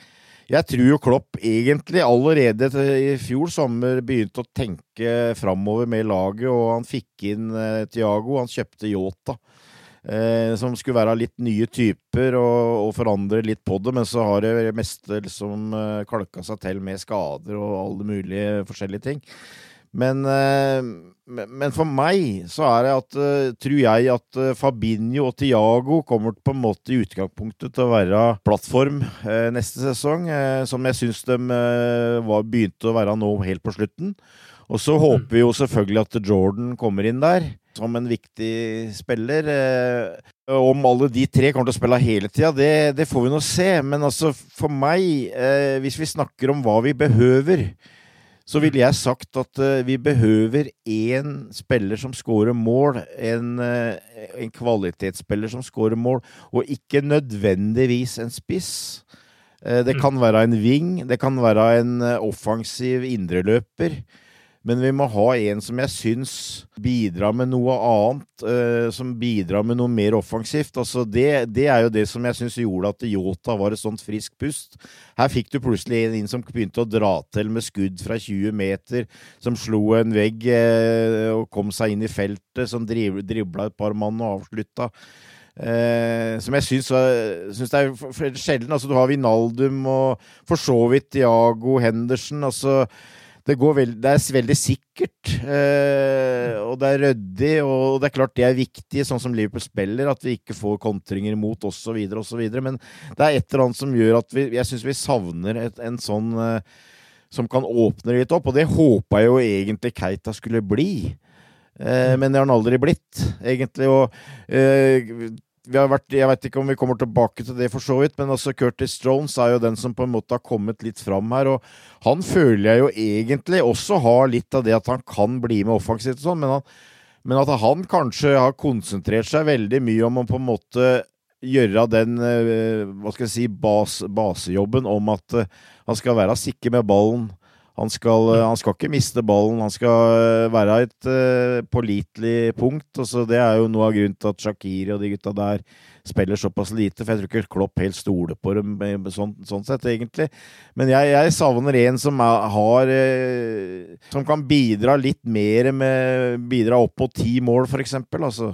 jeg tror jo Klopp egentlig allerede i fjor sommer begynte å tenke framover med laget, og han fikk inn eh, Tiago. Han kjøpte Yota. Eh, som skulle være litt nye typer og, og, forandre litt på det, men så har det meste liksom eh, kalka seg til med skader og alle mulige forskjellige ting. Men, men for meg så er det at tror jeg at Fabinho og Tiago kommer på en måte i utgangspunktet til å være plattform neste sesong, som jeg syns de var, begynte å være nå helt på slutten. Og så håper vi jo selvfølgelig at Jordan kommer inn der som en viktig spiller. Eh, om alle de tre kommer til å spille hele tida, det, det, får vi nå se. Men altså, for meg, eh, hvis vi snakker om hva vi behøver, så ville jeg sagt at uh, vi behøver én spiller som scorer mål. En, en, kvalitetsspiller som scorer mål, og ikke nødvendigvis en spiss. Det mm. kan være en ving, det kan være en offensiv indreløper. Men vi må ha en som jeg syns bidrar med noe annet. eh, som bidrar med noe mer offensivt. Altså det, det er jo det som jeg syns gjorde at Yota var et sånt friskt pust. Her fikk du plutselig en inn som begynte å dra til med skudd fra 20 meter. Som slo en vegg eh, og kom seg inn i feltet. Som dribla et par mann og avslutta. Eh, som jeg syns, syns det er sjelden. Altså, du har Vinaldum og for så vidt Diago Henderson. Altså, det, veld, det, er veldig sikkert, eh, og det er ryddig, og det er klart det er viktig, sånn som Liverpool spiller, at vi ikke får kontringer imot osv., osv. Men det er et eller annet som gjør at vi, jeg syns vi savner et, en sånn eh, som kan åpne litt opp, og det håpa jeg jo egentlig Keita skulle bli. Eh, men det har han aldri blitt, egentlig. Og eh, vært, jeg vet ikke om vi kommer tilbake til det for så vidt, men altså Curtis Jones er jo den som på en måte har kommet litt fram her. Og han føler jeg jo egentlig også har litt av det at han kan bli med offensivt og sånn, men, men, at han kanskje har konsentrert seg veldig mye om å på en måte gjøre den eh, hva skal jeg si, bas, basejobben om at eh, han skal være sikker med ballen. Han skal, eh, han skal, ikke miste ballen, han skal være et uh, pålitelig punkt. Altså, det er jo noe av grunnen til at Shakiri og de gutta der spiller såpass lite. For jeg tror ikke Klopp helt stoler på dem sånn, sånn, sett, egentlig. Men jeg, jeg savner en som er, har uh, Som kan bidra litt mer med Bidra opp på ti mål, for eksempel. Altså.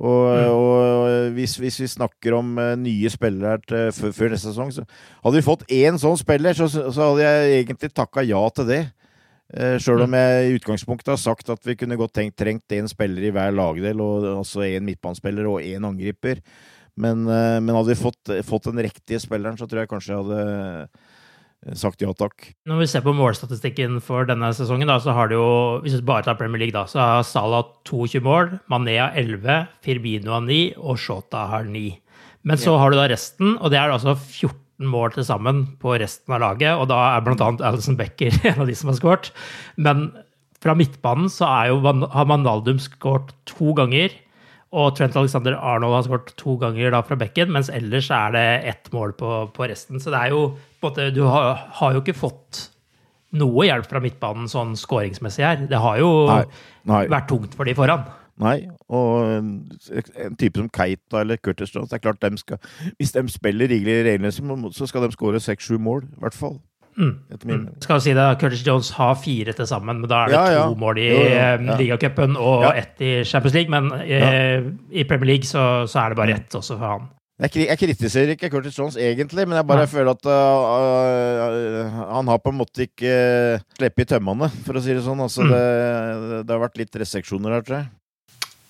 Og, mm. og hvis, hvis, vi snakker om uh, nye spillere til, før, neste sesong, så hadde vi fått én sånn spiller, så, så hadde jeg egentlig takka ja til det. Uh, Sjøl om mm. jeg i utgangspunktet har sagt at vi kunne godt tenkt, trengt én spiller i hver lagdel, og altså én midtbanespiller og én angriper. Men, uh, men, hadde vi fått, fått den riktige spilleren, så tror jeg kanskje jeg hadde Eh, sagt ja takk. Når vi ser på målstatistikken for denne sesongen, da, så har det jo, hvis vi bare tar Premier League, da, så har Salah 22 mål, Mané har 11, Firmino har 9 og Shota har 9. Men så ja. har du da resten, og det er altså 14 mål til sammen på resten av laget. Og da er bl.a. Alison Becker [laughs] en av de som har skåret. Men fra midtbanen så jo, har Manaldum skåret to ganger. Og Trent Alexander Arnold har skåret to ganger da fra bekken, mens ellers er det ett mål på, på resten. Så det er jo måte Du har, har, jo ikke fått noe hjelp fra midtbanen sånn skåringsmessig her. Det har jo nei, nei. vært tungt for de foran. Nei, og en, type som Keita eller Curtis Jones, det er klart de skal Hvis de spiller regelmessig, så skal de skåre seks-sju mål, i hvert fall. Mm. Mm. Skal si det, Curtis Jones har fire til sammen, men da er det ja, to ja. mål i ja, ja. ligacupen og ett i Champions League. Men eh, i Premier League så, så, er det bare ett også for han. Jeg, kritiserer ikke Curtis Jones egentlig, men jeg bare føler at uh, uh, han har på en måte ikke uh, sluppet i tømmene, for å si det sånn. Altså, mm. det, det, har vært litt reseksjoner her, tror jeg.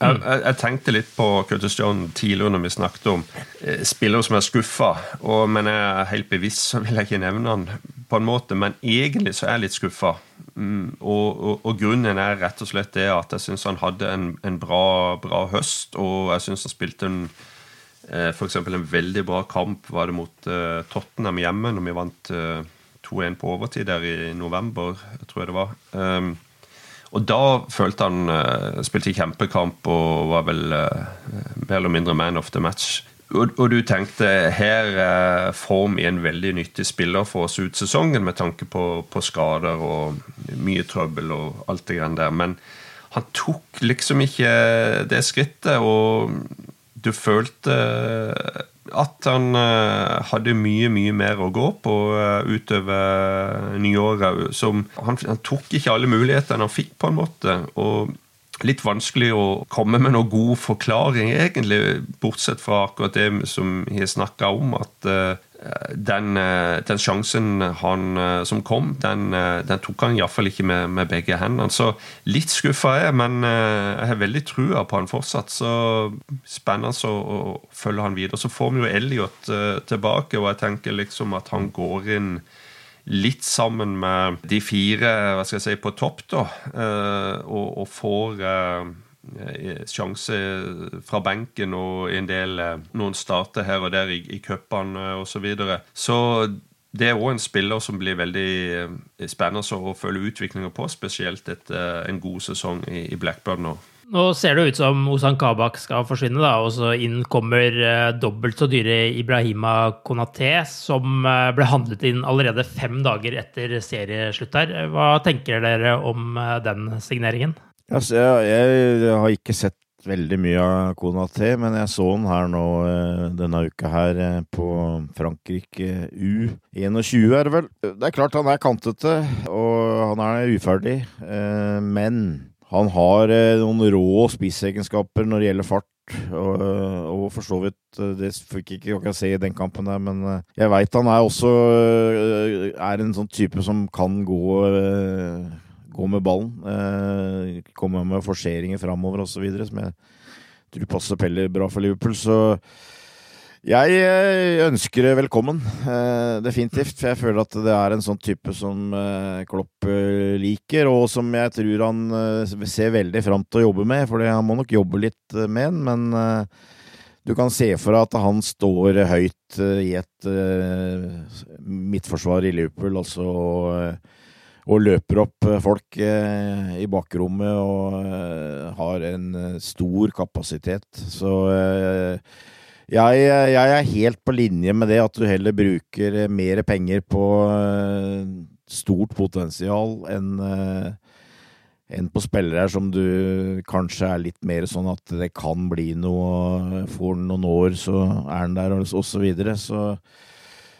Jeg, jeg, tenkte litt på Curtis Jones tidligere når vi snakket om eh, spillere som er skuffa. Men jeg er helt bevisst så vil jeg ikke nevne han på en måte. Men egentlig så er jeg litt skuffa. Mm, og, og, og, grunnen er rett og slett det at jeg syns han hadde en, en bra, bra, høst. Og jeg syns han spilte en eh, f.eks. en veldig bra kamp var det mot eh, Tottenham hjemme, når vi vant eh, 2-1 på overtid der i november, tror jeg det var. Um, og da følte han uh, Spilte kjempekamp og var vel uh, mer eller mindre man of the match. Og, og du tenkte her uh, får vi en veldig nyttig spiller for oss ut sesongen med tanke på, på skader og mye trøbbel og alt det greiene der. Men han tok liksom ikke det skrittet, og du følte at han uh, hadde mye, mye mer å gå på uh, utover nyåret. Som, han, han, tok ikke alle mulighetene han fikk, på en måte. og Litt vanskelig å komme med noen god forklaring, egentlig, bortsett fra akkurat det som jeg snakka om. At uh, den, den, sjansen han, som kom, den, den tok han iallfall ikke med, med, begge hendene. Så litt skuffa er jeg, men jeg har veldig trua på han fortsatt. Så spennende å, følge han videre. Så får vi jo Elliot tilbake, og jeg tenker liksom at han går inn litt sammen med de fire hva skal jeg si, på topp, da, og, og får Eh, sjanse fra benken og en del eh, noen starter her og der i, i cupene osv. Så, videre. så det er òg en spiller som blir veldig eh, spennende å følge utviklinga på, spesielt etter en god sesong i Blackburn nå. Nå ser det ut som Ozan Kabak skal forsvinne, da, og så inn kommer dobbelt så dyre Ibrahima Konaté, som ble handlet inn allerede fem dager etter serieslutt her. Hva tenker dere om den signeringen? Altså, jeg, jeg, har ikke sett veldig mye av Kona T, men jeg så den her nå eh, denne uka her eh, på Frankrike U21, er det vel. Det er klart han er kantete, og han er uferdig, eh, men han har noen rå spissegenskaper når det gjelder fart. Og, og, for så vidt Det fikk ikke akkurat se i den kampen der, men jeg veit han er også er en sånn type som kan gå gå med ballen. Eh, komme med forseringer framover osv. som jeg tror passer Peller bra for Liverpool. Så jeg eh, ønsker det velkommen, eh, definitivt. For jeg føler at det er en sånn type som Klopp liker, og som jeg tror han ser veldig fram til å jobbe med. For han må nok jobbe litt med den, men du kan se for deg at han står høyt i et midtforsvar i Liverpool, altså. Og, løper opp eh, folk eh, i bakrommet og eh, har en stor kapasitet. Så jeg, jeg, er helt på linje med det, at du heller bruker mer penger på stort potensial enn enn på spillere som du kanskje er litt mer sånn at det kan bli noe Får han noen år så er han der, og så videre. Så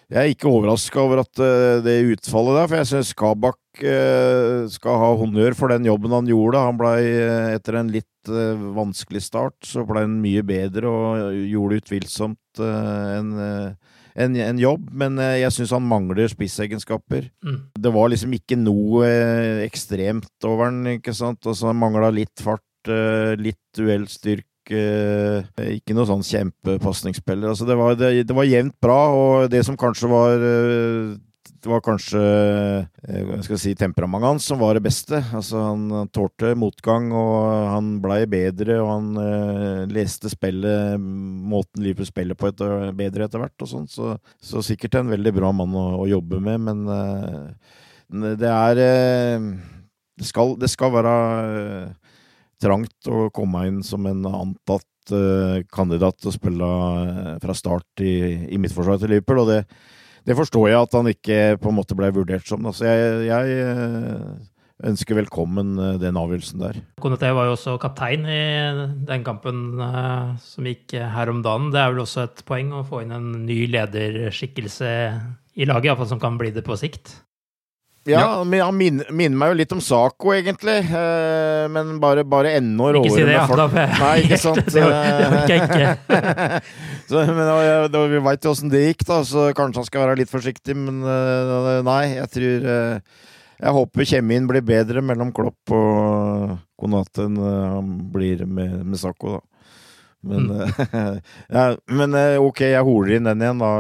jeg er ikke overraska over at det utfallet der, for jeg syns Kabak Eh, skal ha honnør for den jobben han gjorde. Han ble, eh, etter en litt eh, vanskelig start, så ble han mye bedre og gjorde utvilsomt en, en, en jobb. Men jeg syns han mangler spissegenskaper. Mm. Det var liksom ikke noe ekstremt over han, ikke sant. Altså, han mangla litt fart, litt duellstyrke. Ikke noe sånn kjempepasningsspiller. Altså det, var, det, det var jevnt bra, og det som kanskje var det var kanskje eh, si, temperamentet hans som var det beste. Altså, han tålte motgang, og han blei bedre, og han eh, leste spillet, måten Liverpool spiller på, etter, bedre etter hvert. og sånt, så, så, sikkert en veldig bra mann å, å jobbe med, men eh, det er eh, det, skal, det skal være eh, trangt å komme inn som en antatt eh, kandidat til å spille fra start i, i midtforsvaret til Liverpool, og det det forstår jeg at han ikke på en måte ble vurdert som. Altså, jeg, jeg eh, ønsker velkommen eh, den avgjørelsen der. Konaté var jo også kaptein i den kampen uh, som gikk her om dagen. Det er vel også et poeng å få inn en ny lederskikkelse i laget, iallfall som kan bli det på sikt? Ja, men han minner, minner, meg jo litt om Saco, egentlig. Eh, men bare, bare enda råere. Ikke si det, ja. Da, Nei, ikke sant? [laughs] det orker jeg ikke. [laughs] så, men da, da, Vi veit jo åssen det gikk, da, så kanskje han skal være litt forsiktig. Men uh, nei, jeg tror Jeg håper kjemien blir bedre mellom Klopp og Konate enn han blir med, med Saco, da. Men, mm. [laughs] ja, men, eh, ok, jeg holer inn den igjen, da.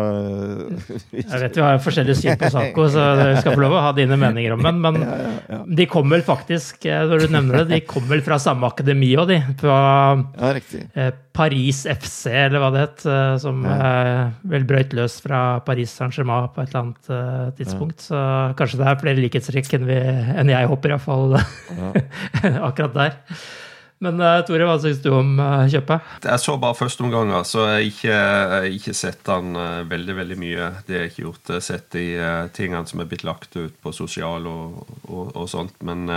[laughs] jeg vet vi har forskjellig syn på Saco, så [laughs] du skal få lov å ha dine meninger om den. Men ja, ja, de kommer vel faktisk, eh, når du nevner det, de kommer vel fra samme akademi òg, de. Fra eh, Paris FC, eller hva det het. Som vel brøyt løs fra Paris Saint-Germain på et eller annet tidspunkt. Så kanskje det er flere likhetstrekk enn, enn jeg håper, iallfall akkurat der. Men uh, Tore, hva syns du om uh, kjøpet? Jeg så bare førsteomganger, så jeg har ikke, ikke, sett den uh, veldig veldig mye. Det har jeg ikke gjort. Jeg har sett de tingene som er blitt lagt ut på sosial og, og, og sånt. Men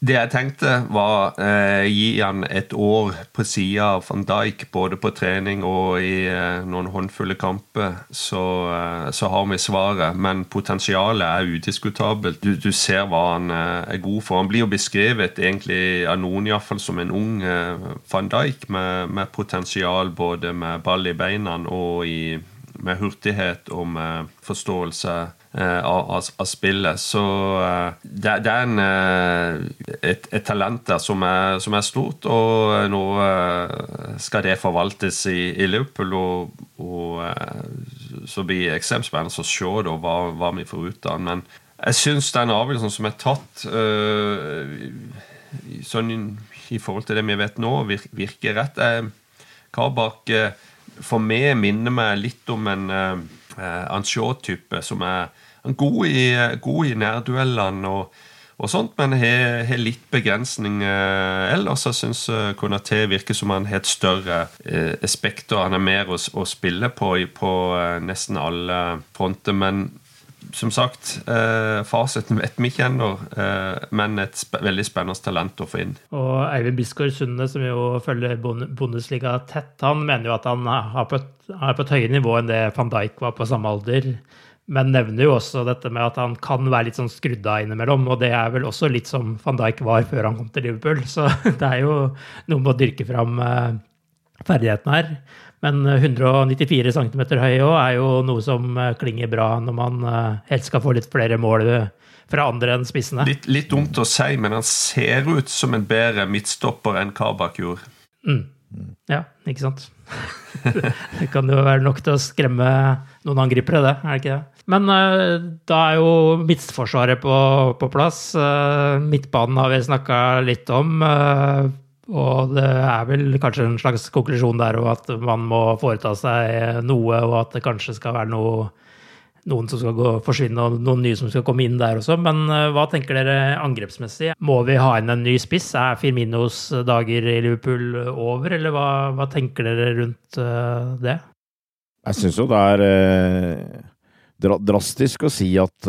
det jeg tenkte, var eh, gi han et år på sida av van Dijk, både på trening og i eh, noen håndfulle kamper, så, eh, så, har vi svaret. Men potensialet er udiskutabelt. Du, du ser hva han eh, er god for. Han blir jo beskrevet egentlig av noen iallfall som en ung eh, van Dijk med, med potensial både med ball i beina og i med hurtighet og med forståelse av, av, av, spillet. Så eh, det, det, er en, eh, et, et, talent der som er, som er, stort, og nå eh, skal det forvaltes i, i Liverpool. Og, og eh, så blir det ekstremt spennende å se da, hva, hva, vi får ut av den. Men jeg syns den avgjørelsen som er tatt sånn i forhold til det vi vet nå, virker rett. Kabak for meg minner meg litt om en uh, Anshot-type som er god i, god i nærduellene og, og, sånt, men har, litt begrensning uh, ellers. Jeg syns uh, Konaté virker som han har et større aspekt, spekter. Han er mer å, å spille på på nesten alle fronter. Men som sagt, eh, fasiten vet vi ikke ennå, eh, men et sp veldig spennende talent å få inn. Og Eivind Bisgaard Sunde, som jo følger Bundesliga tett, han mener jo at han er på, et, er på et høyere nivå enn det van Dijk var på samme alder. Men nevner jo også dette med at han kan være litt sånn skrudd av innimellom. Og det er vel også litt som van Dijk var før han kom til Liverpool. [laughs] Så det er jo noe med å dyrke fram eh, ferdighetene her. Men 194 eh, cm høy òg er jo noe som eh, klinger bra når man eh, helst skal få litt flere mål fra andre enn spissene. Litt, litt dumt å si, men han ser ut som en bedre midtstopper enn Kabak gjorde. Mm. Ja, ikke sant. [laughs] det kan jo være nok til å skremme noen angripere, det. er det ikke det? Men da er jo midtforsvaret på, på plass. midtbanen har vi snakka litt om. Og det er vel kanskje en slags konklusjon der òg, at man må foreta seg noe, og at det kanskje skal være noe, noen som skal gå, forsvinne, og noen nye som skal komme inn der også. Men uh, hva tenker dere angrepsmessig? Må vi ha inn en ny spiss? Er Firminos dager i Liverpool over, eller hva, hva tenker dere rundt uh, det? Jeg syns jo det er eh, drastisk å si at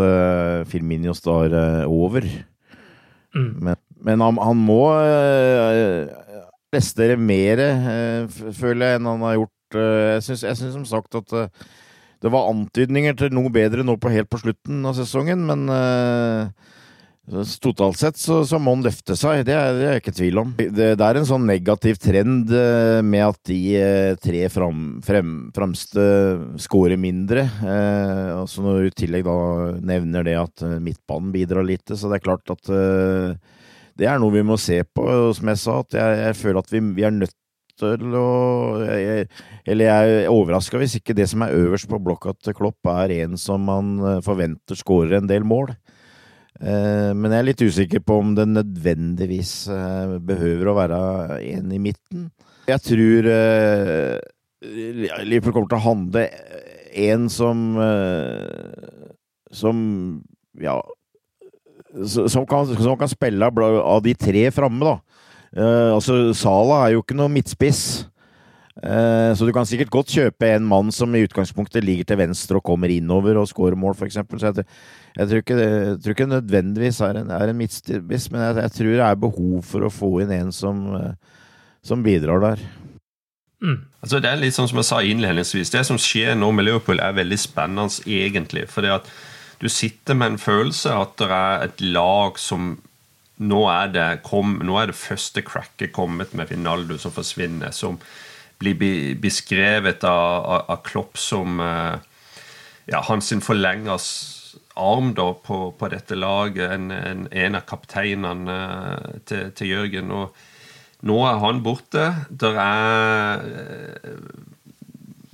Firminios da er over. Mm. Men men han, han må øh, mer, øh, føler jeg, enn han har gjort. Øh, jeg syns som sagt at det var antydninger til noe bedre nå på helt på slutten av sesongen, men Totalt sett så, så, må han løfte seg, det er, det er jeg ikke tvil om. Det, det, er en sånn negativ trend med at de tre fram, frem, fremste scorer mindre. Eh, altså når du i tillegg da nevner det at midtbanen bidrar lite, så det er klart at eh, det er noe vi må se på, som jeg sa. at Jeg, jeg føler at vi, vi, er nødt til å jeg, Eller jeg er overraska hvis ikke det som er øverst på blokka til Klopp, er en som man eh, forventer skårer en del mål. Eh, men jeg er litt usikker på om det nødvendigvis eh, behøver å være en i midten. Jeg tror eh, Liverpool kommer til å handle en som som ja, som kan, som kan spille av de tre framme, da. Uh, altså, Sala er jo ikke noe midtspiss. Uh, så du kan sikkert godt kjøpe en mann som i utgangspunktet ligger til venstre og kommer innover og scorer mål, f.eks. Så jeg, jeg, tror ikke jeg tror ikke nødvendigvis er en, er en midtspiss, men jeg, jeg, tror det er behov for å få inn en som, uh, som bidrar der. Mm. Altså Det er litt sånn som jeg sa innledningsvis. Det som skjer nå med Liverpool, er veldig spennende, egentlig. For det at du sitter med en følelse at det er et lag som nå er det, kom, nå er det første cracket kommet med Finaldo som forsvinner. Som blir beskrevet av, av, av Klopp som uh, ja, hans forlengers arm da, på, på, dette laget. En, en, en av kapteinene uh, til, til, Jørgen. Og nå er han borte. Der er uh,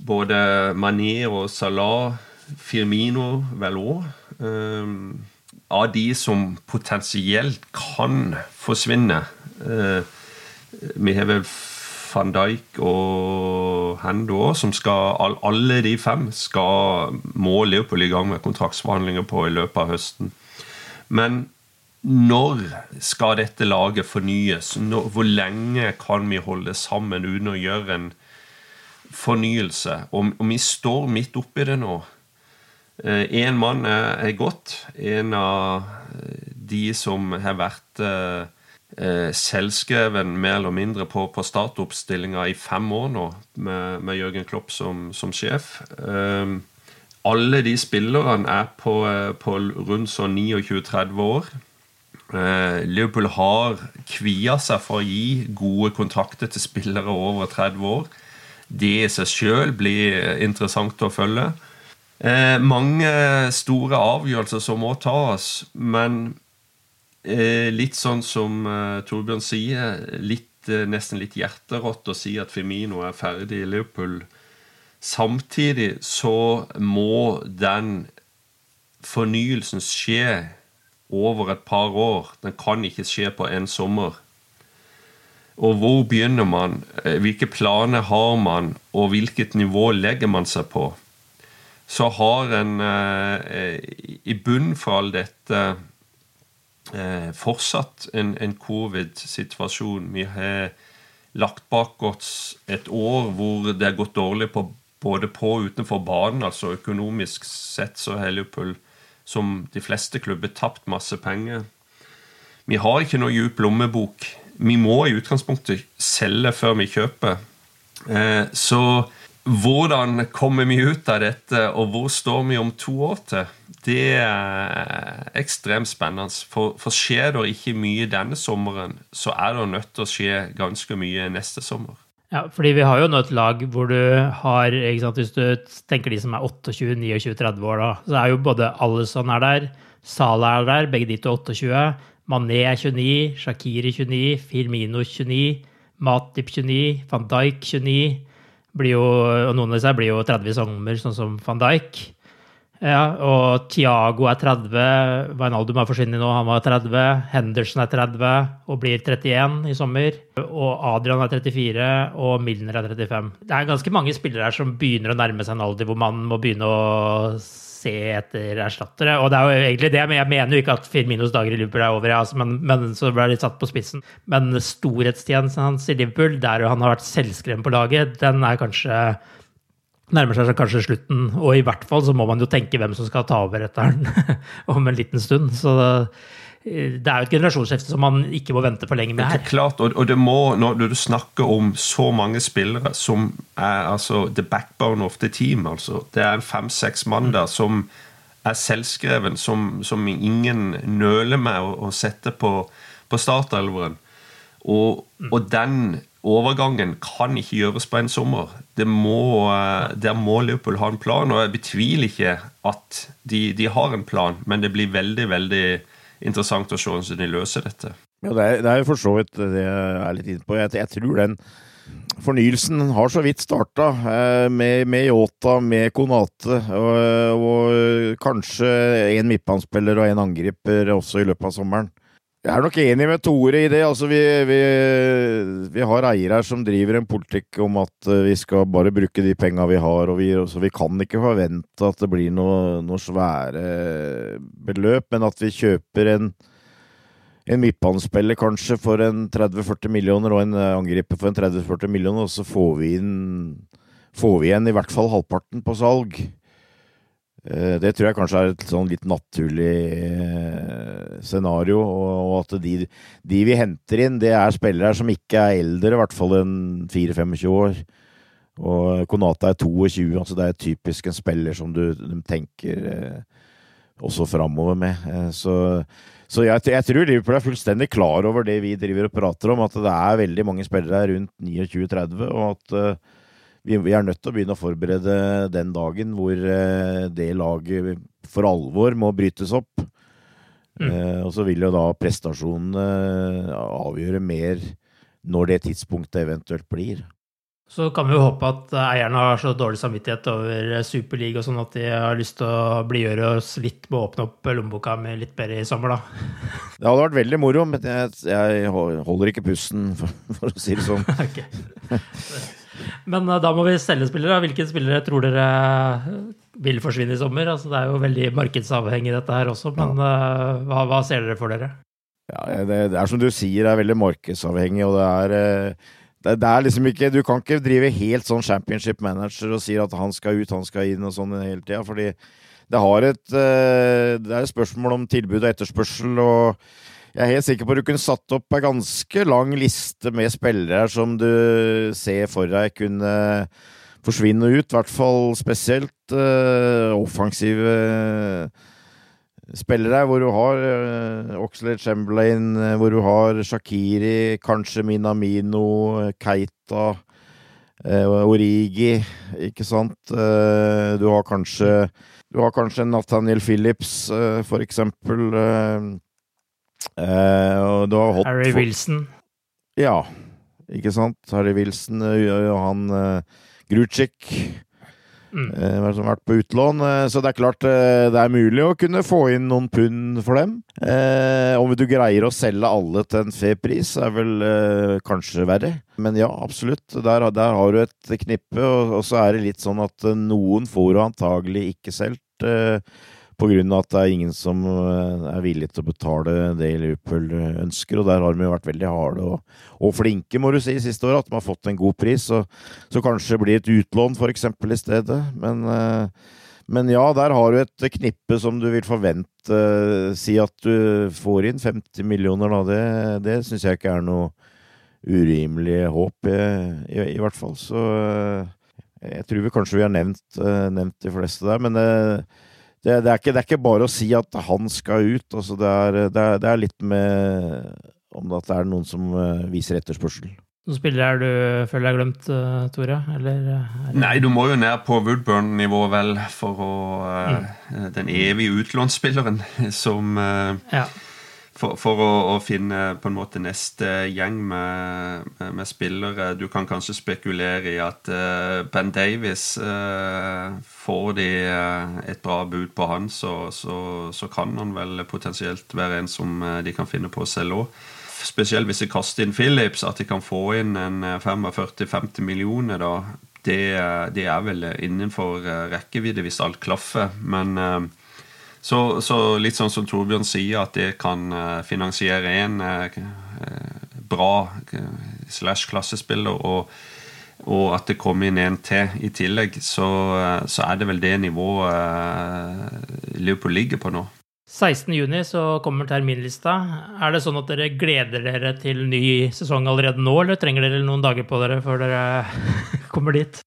både Mané og Salah Firmino vel òg. Um, av de som potensielt kan forsvinne. Uh, vi har vel van Dijk og Hendo som skal Alle de fem skal må Leopold i gang med kontraktsforhandlinger på i løpet av høsten. Men når skal dette laget fornyes? Hvor lenge kan vi holde sammen uten å gjøre en fornyelse? Og, og vi står midt oppi det nå. Én eh, mann er godt. En av eh, de som har vært eh, selvskreven mer eller mindre på, på startoppstillinga i fem år nå, med, med Jørgen Klopp som, som sjef. alle de spillerne er på, på rundt sånn 29-30 år. Liverpool har kvia seg for å gi gode kontrakter til spillere over 30 år. Det i seg sjøl blir interessant å følge. Eh, mange store avgjørelser som må tas, men eh, litt sånn som eh, Torbjørn sier, litt, eh, nesten litt hjerterått å si at Femino er ferdig i Liverpool. Samtidig så må den fornyelsen skje over et par år. Den kan ikke skje på en sommer. Og hvor begynner man? Eh, hvilke planer har man, og hvilket nivå legger man seg på? Så har en eh, i bunnen for all dette eh, fortsatt en, en covid-situasjon. Vi har lagt bak oss et år hvor det har gått dårlig på, både på og utenfor banen. altså Økonomisk sett så har Liverpool, som de fleste klubber, tapt masse penger. Vi har ikke noe djup lommebok. Vi må i utgangspunktet selge før vi kjøper. Eh, så hvordan kommer vi ut av dette, og hvor står vi om to år til? Det er ekstremt spennende. For, for skjer det ikke mye denne sommeren, så er det nødt til å skje ganske mye neste sommer. Ja, fordi vi har jo nå et lag hvor du har ikke sant, Hvis du tenker de som er 28, 29, 30 år, da, så er jo både Alison er der, Salah er der, begge de til 28. Mané er 29, Shakiri 29, Firmino 29, Matip 29, van Dijk 29 blir jo, og noen av disse blir jo 30 sommer, sånn som van Dijk. Ja, og Tiago er 30. Wijnaldum har forsvunnet nå, han var 30. Henderson er 30 og blir 31 i sommer. Og Adrian er 34, og Milner er 35. Det er ganske mange spillere her som begynner å nærme seg en alder hvor man må begynne å se etter erstattere. Og det er jo egentlig det, men jeg mener jo ikke at Firminos dager i Liverpool er over, ja, men, men, så ble det litt satt på spissen. Men storhetstjenesten hans i Liverpool, der han har vært selvskreven på laget, den er kanskje nærmer seg kanskje slutten. Og i hvert fall så må man jo tenke hvem som skal ta over etter den [laughs] om en liten stund. Så det er jo et generasjonsskifte som man ikke må vente for lenge med her. Klart, og, det må, Når du snakker om så mange spillere som er altså the backbone of the team altså, Det er fem-seks mann der som er selvskreven, som, som ingen nøler med å, å sette på, på startelveren. Og, og, den overgangen kan ikke gjøres på en sommer. Det må, der må Liverpool ha en plan, og jeg betviler ikke at de, de har en plan, men det blir veldig, veldig interessant å se hvordan de løser dette. Ja, det er, det er for så vidt det jeg er litt inne på. Jeg, jeg tror den fornyelsen har så vidt starta, eh, med, med Yota, med Konate, og, og kanskje en midtbanespiller og en angriper også i løpet av sommeren. Jeg er nok enig med Tore i det. Altså, vi, vi, vi har eiere her som driver en politikk om at eh, vi skal bare bruke de penga vi har, og vi, så vi kan ikke forvente at det blir noe, noe svære beløp, men at vi kjøper en, en midtbanespiller kanskje for en 30-40 millioner og en angriper for en 30-40 millioner, og så får vi inn får vi igjen i hvert fall halvparten på salg. Eh, det tror jeg kanskje er et sånn litt naturlig eh, scenario. Og at de, de, vi henter inn, det er spillere som ikke er eldre, i hvert fall enn 4-25 år. Og Konata er 22, altså det er typisk en spiller som du tenker eh, også framover med. Så, så jeg, jeg, tror Liverpool er fullstendig klar over det vi driver og prater om, at det er veldig mange spillere rundt 29-30, og at vi, vi, er nødt til å begynne å forberede den dagen hvor eh, det laget for alvor må brytes opp. Mm. Eh, og så vil jo da prestasjonene avgjøre mer når det tidspunktet eventuelt blir. Så kan vi jo håpe at eierne har så dårlig samvittighet over Superliga sånn at de har lyst til å blidgjøre oss litt med å åpne opp lommeboka med litt bedre i sommer, da. Det hadde vært veldig moro, men jeg, jeg holder ikke pusten, for, for, å si det sånn. [laughs] Men uh, da må vi selge spillere. Hvilke spillere tror dere vil forsvinne i sommer? Altså, det er jo veldig markedsavhengig dette her også, men uh, hva, hva, ser dere for dere? Ja, det, det, er som du sier, det er veldig markedsavhengig, og det er, uh, det, det er liksom ikke Du kan ikke drive helt sånn championship manager og si at han skal ut, han skal inn og sånn hele tida, fordi det har et Det er et spørsmål om tilbud og etterspørsel, og jeg er helt sikker på at du kunne satt opp en ganske lang liste med spillere som du ser for deg kunne forsvinne ut, i hvert fall spesielt uh, offensive spillere, hvor du har uh, Oxlade Chamberlain, uh, hvor du har Shakiri, kanskje Minamino, Keita Origi, ikke sant. du har kanskje Du har kanskje Nathaniel Phillips, for eksempel. Harry Wilson. Ja, ikke sant. Harry Wilson, han Grucic. Mm. Eh, som har vært på utlån. Eh, så det er klart eh, det er mulig å kunne få inn noen pund for dem. om du greier å selge alle til en fair pris, er vel kanskje verre. Men ja, absolutt. Der, der har du et knippe, og, og, så er det litt sånn at noen får du antagelig ikke solgt på grunn av at det er ingen som eh, er villig til å betale det Liverpool ønsker, og der har de jo vært veldig harde og, og flinke, må du si, siste året. At de har fått en god pris, så, så kanskje det blir et utlån, eksempel, i stedet. Men, eh, men ja, der har du et knippe som du vil forvente. Si at du får inn 50 millioner, da. Det, det syns jeg ikke er noe urimelig håp, i, i, i hvert fall. Så eh, jeg tror vi kanskje vi har nevnt, nevnt de fleste der, men det det, det, er ikke, det, er ikke, bare å si at han skal ut. Altså det, er, er, det, er, litt med om at det er noen som eh, viser etterspørsel. Noen spiller er du føler deg glemt, uh, Tore? Eller, Nei, du må jo ned på Woodburn-nivå, vel, for å uh, mm. Den evige utlånsspilleren som uh, ja for, for å, å, finne på en måte neste gjeng med, med, med, spillere. Du kan kanskje spekulere i at uh, Ben Davies uh, Får de uh, et bra bud på han, så, så, så, kan han vel potensielt være en som de kan finne på å selge òg. Spesielt hvis de kaster inn Phillips, at de kan få inn en 45-50 millioner, da. Det, det, er vel innenfor rekkevidde hvis alt klaffer. Men så, så, litt sånn som Torbjørn sier, at det kan uh, finansiere en uh, bra slash klassespiller, og, og, at det kommer inn en til i tillegg, så, så er det vel det nivået Liverpool ligger på nå. 16.6 så kommer terminlista. Er det sånn at dere gleder dere til ny sesong allerede nå, eller trenger dere noen dager på dere før dere [laughs] kommer dit?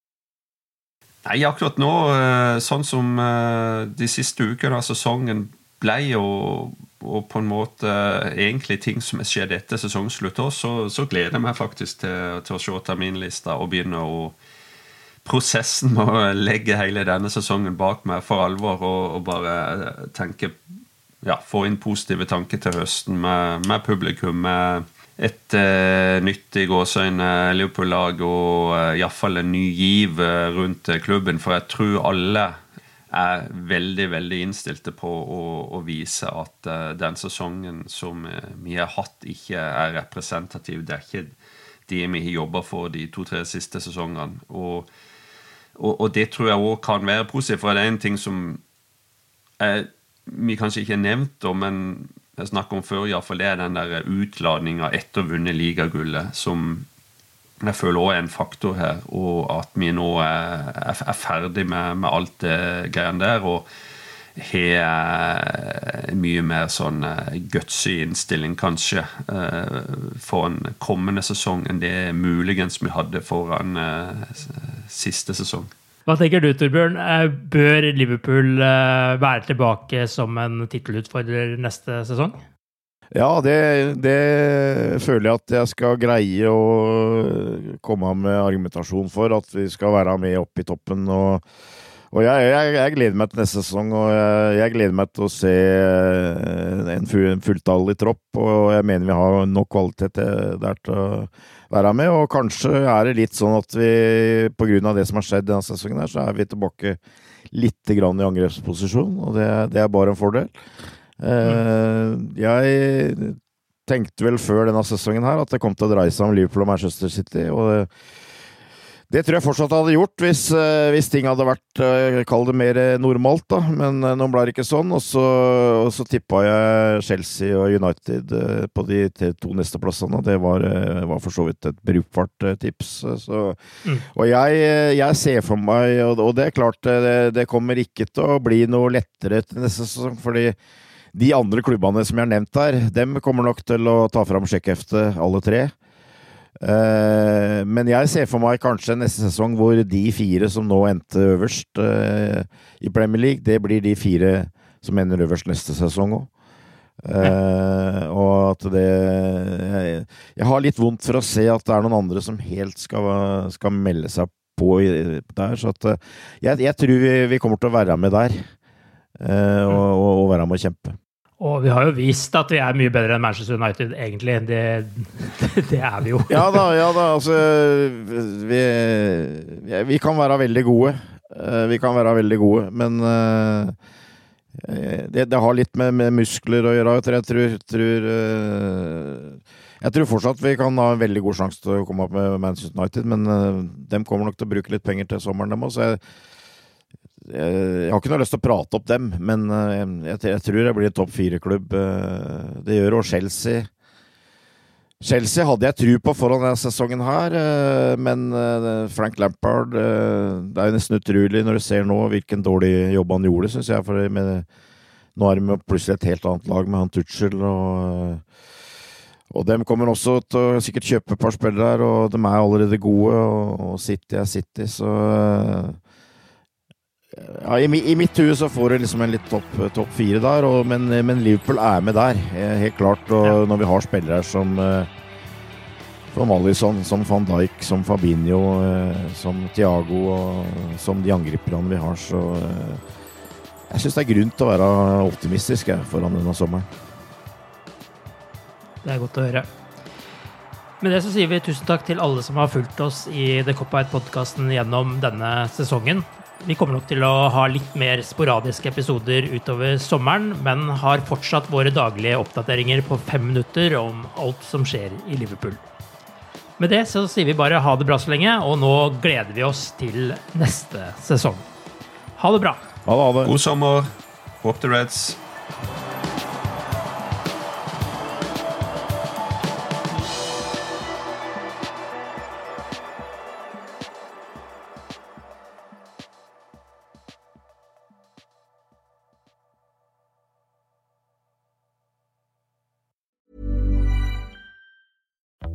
Nei, akkurat nå, eh, sånn som eh, de siste ukene av sesongen ble og, og på en måte egentlig ting som er skjedd etter sesongslutt så, så, gleder jeg meg faktisk til, til å se terminlista og begynne å Prosessen med å legge hele denne sesongen bak meg for alvor og, og bare tenke Ja, få inn positive tanker til høsten med, med publikum. med et uh, nytt i gåseøyne Liverpool-lag og uh, iallfall en ny giv uh, rundt klubben. For jeg tror alle er veldig veldig innstilte på å, å vise at uh, den sesongen som vi har hatt, ikke er representativ. Det er ikke det vi har jobba for de to-tre siste sesongene. Og, og, og, det tror jeg òg kan være positivt, for det er en ting som vi kanskje ikke har nevnt, men jeg snakket om før, iallfall er den der utladninga etter å vunnet ligagullet som jeg føler òg er en faktor her, og at vi nå er, er ferdig med, med, alt det greiene der. og har mye mer sånn eh, gutsy innstilling, kanskje, eh, for en kommende sesong enn det muligens vi hadde foran eh, siste sesong. Hva tenker du, Torbjørn? Eh, bør Liverpool eh, være tilbake som en tittelutfordrer neste sesong? Ja, det, det, føler jeg at jeg skal greie å komme med argumentasjon for. At vi skal være med opp i toppen. og og jeg, jeg, jeg, gleder meg til neste sesong, og jeg, jeg gleder meg til å se eh, en fulltallig tropp. Og jeg mener vi har nok kvalitet der til å være med. Og kanskje er det litt sånn at vi, av det som har skjedd denne sesongen, her, så er vi tilbake litt grann i angrepsposisjon, og det, det er bare en fordel. Mm. Jeg tenkte vel før denne sesongen her at det kom til å dreie seg om Liverpool og Manchester City. og det det tror jeg fortsatt hadde gjort hvis, eh, hvis ting hadde vært eh, Kall det mer eh, normalt, da. Men nå ble det ikke sånn. Og så, og så tippa jeg Chelsea og United på de to neste plassene. Det var, var for så vidt et brukbart tips. Så, mm. Og jeg, jeg, ser for meg, og det er klart det, det kommer ikke til å bli noe lettere til neste sesong, fordi de andre klubbene som jeg har nevnt her, dem kommer nok til å ta fram sjekkheftet, alle tre. Uh, men jeg ser for meg kanskje neste sesong hvor de fire som nå endte øverst uh, i Premier League, det blir de fire som ender øverst neste sesong òg. Uh, og at det jeg, jeg, har litt vondt for å se at det er noen andre som helt skal, skal melde seg på i, der. Så at, jeg, jeg, tror vi, vi, kommer til å være med der. Uh, og, og, og, være med å kjempe. Og vi har jo vist at vi er mye bedre enn Manchester United, egentlig. Det, [laughs] det er vi jo. ja da, ja da. Altså vi, vi, kan være veldig gode. Eh, vi kan være veldig gode, men uh, det, det, har litt med, med, muskler å gjøre. Jeg tror, jeg, tror, uh, jeg tror fortsatt vi kan ha en veldig god sjanse til å komme opp med Manchester United, men de kommer nok til å bruke litt penger til sommeren, dem òg. Jeg, har ikke noe lyst til å prate opp dem, men eh, jeg, jeg tror jeg blir en topp fire-klubb. Eh, det gjør òg Chelsea. Chelsea hadde jeg tru på foran denne sesongen her, eh, men Frank Lampard Det er jo nesten utrolig når du ser nå hvilken dårlig jobb han gjorde, syns jeg. For med, nå er de plutselig et helt annet lag med han Tuchel. og og dem kommer også til å sikkert kjøpe et par spillere og de er allerede gode. Og City er City, så ja, i, i, mitt hue så får du liksom en litt topp top fire der, og, men, men, Liverpool er med der, helt klart. Og ja. når vi har spillere som eh, som Alison, som van Dijk, som Fabinho, eh, som Thiago og som de angriperne vi har, så eh, Jeg syns det er grunn til å være optimistisk jeg, foran denne sommeren. Det er godt å høre. Med det så sier vi tusen takk til alle som har fulgt oss i The Cop Out-podkasten gjennom denne sesongen. Vi kommer nok til å ha litt mer sporadiske episoder utover sommeren, men har fortsatt våre daglige oppdateringer på fem minutter om alt som skjer i Liverpool. Med det så sier vi bare ha det bra så lenge, og nå gleder vi oss til neste sesong. Ha det bra. Ha det, ha det. God sommer. Håp the Reds.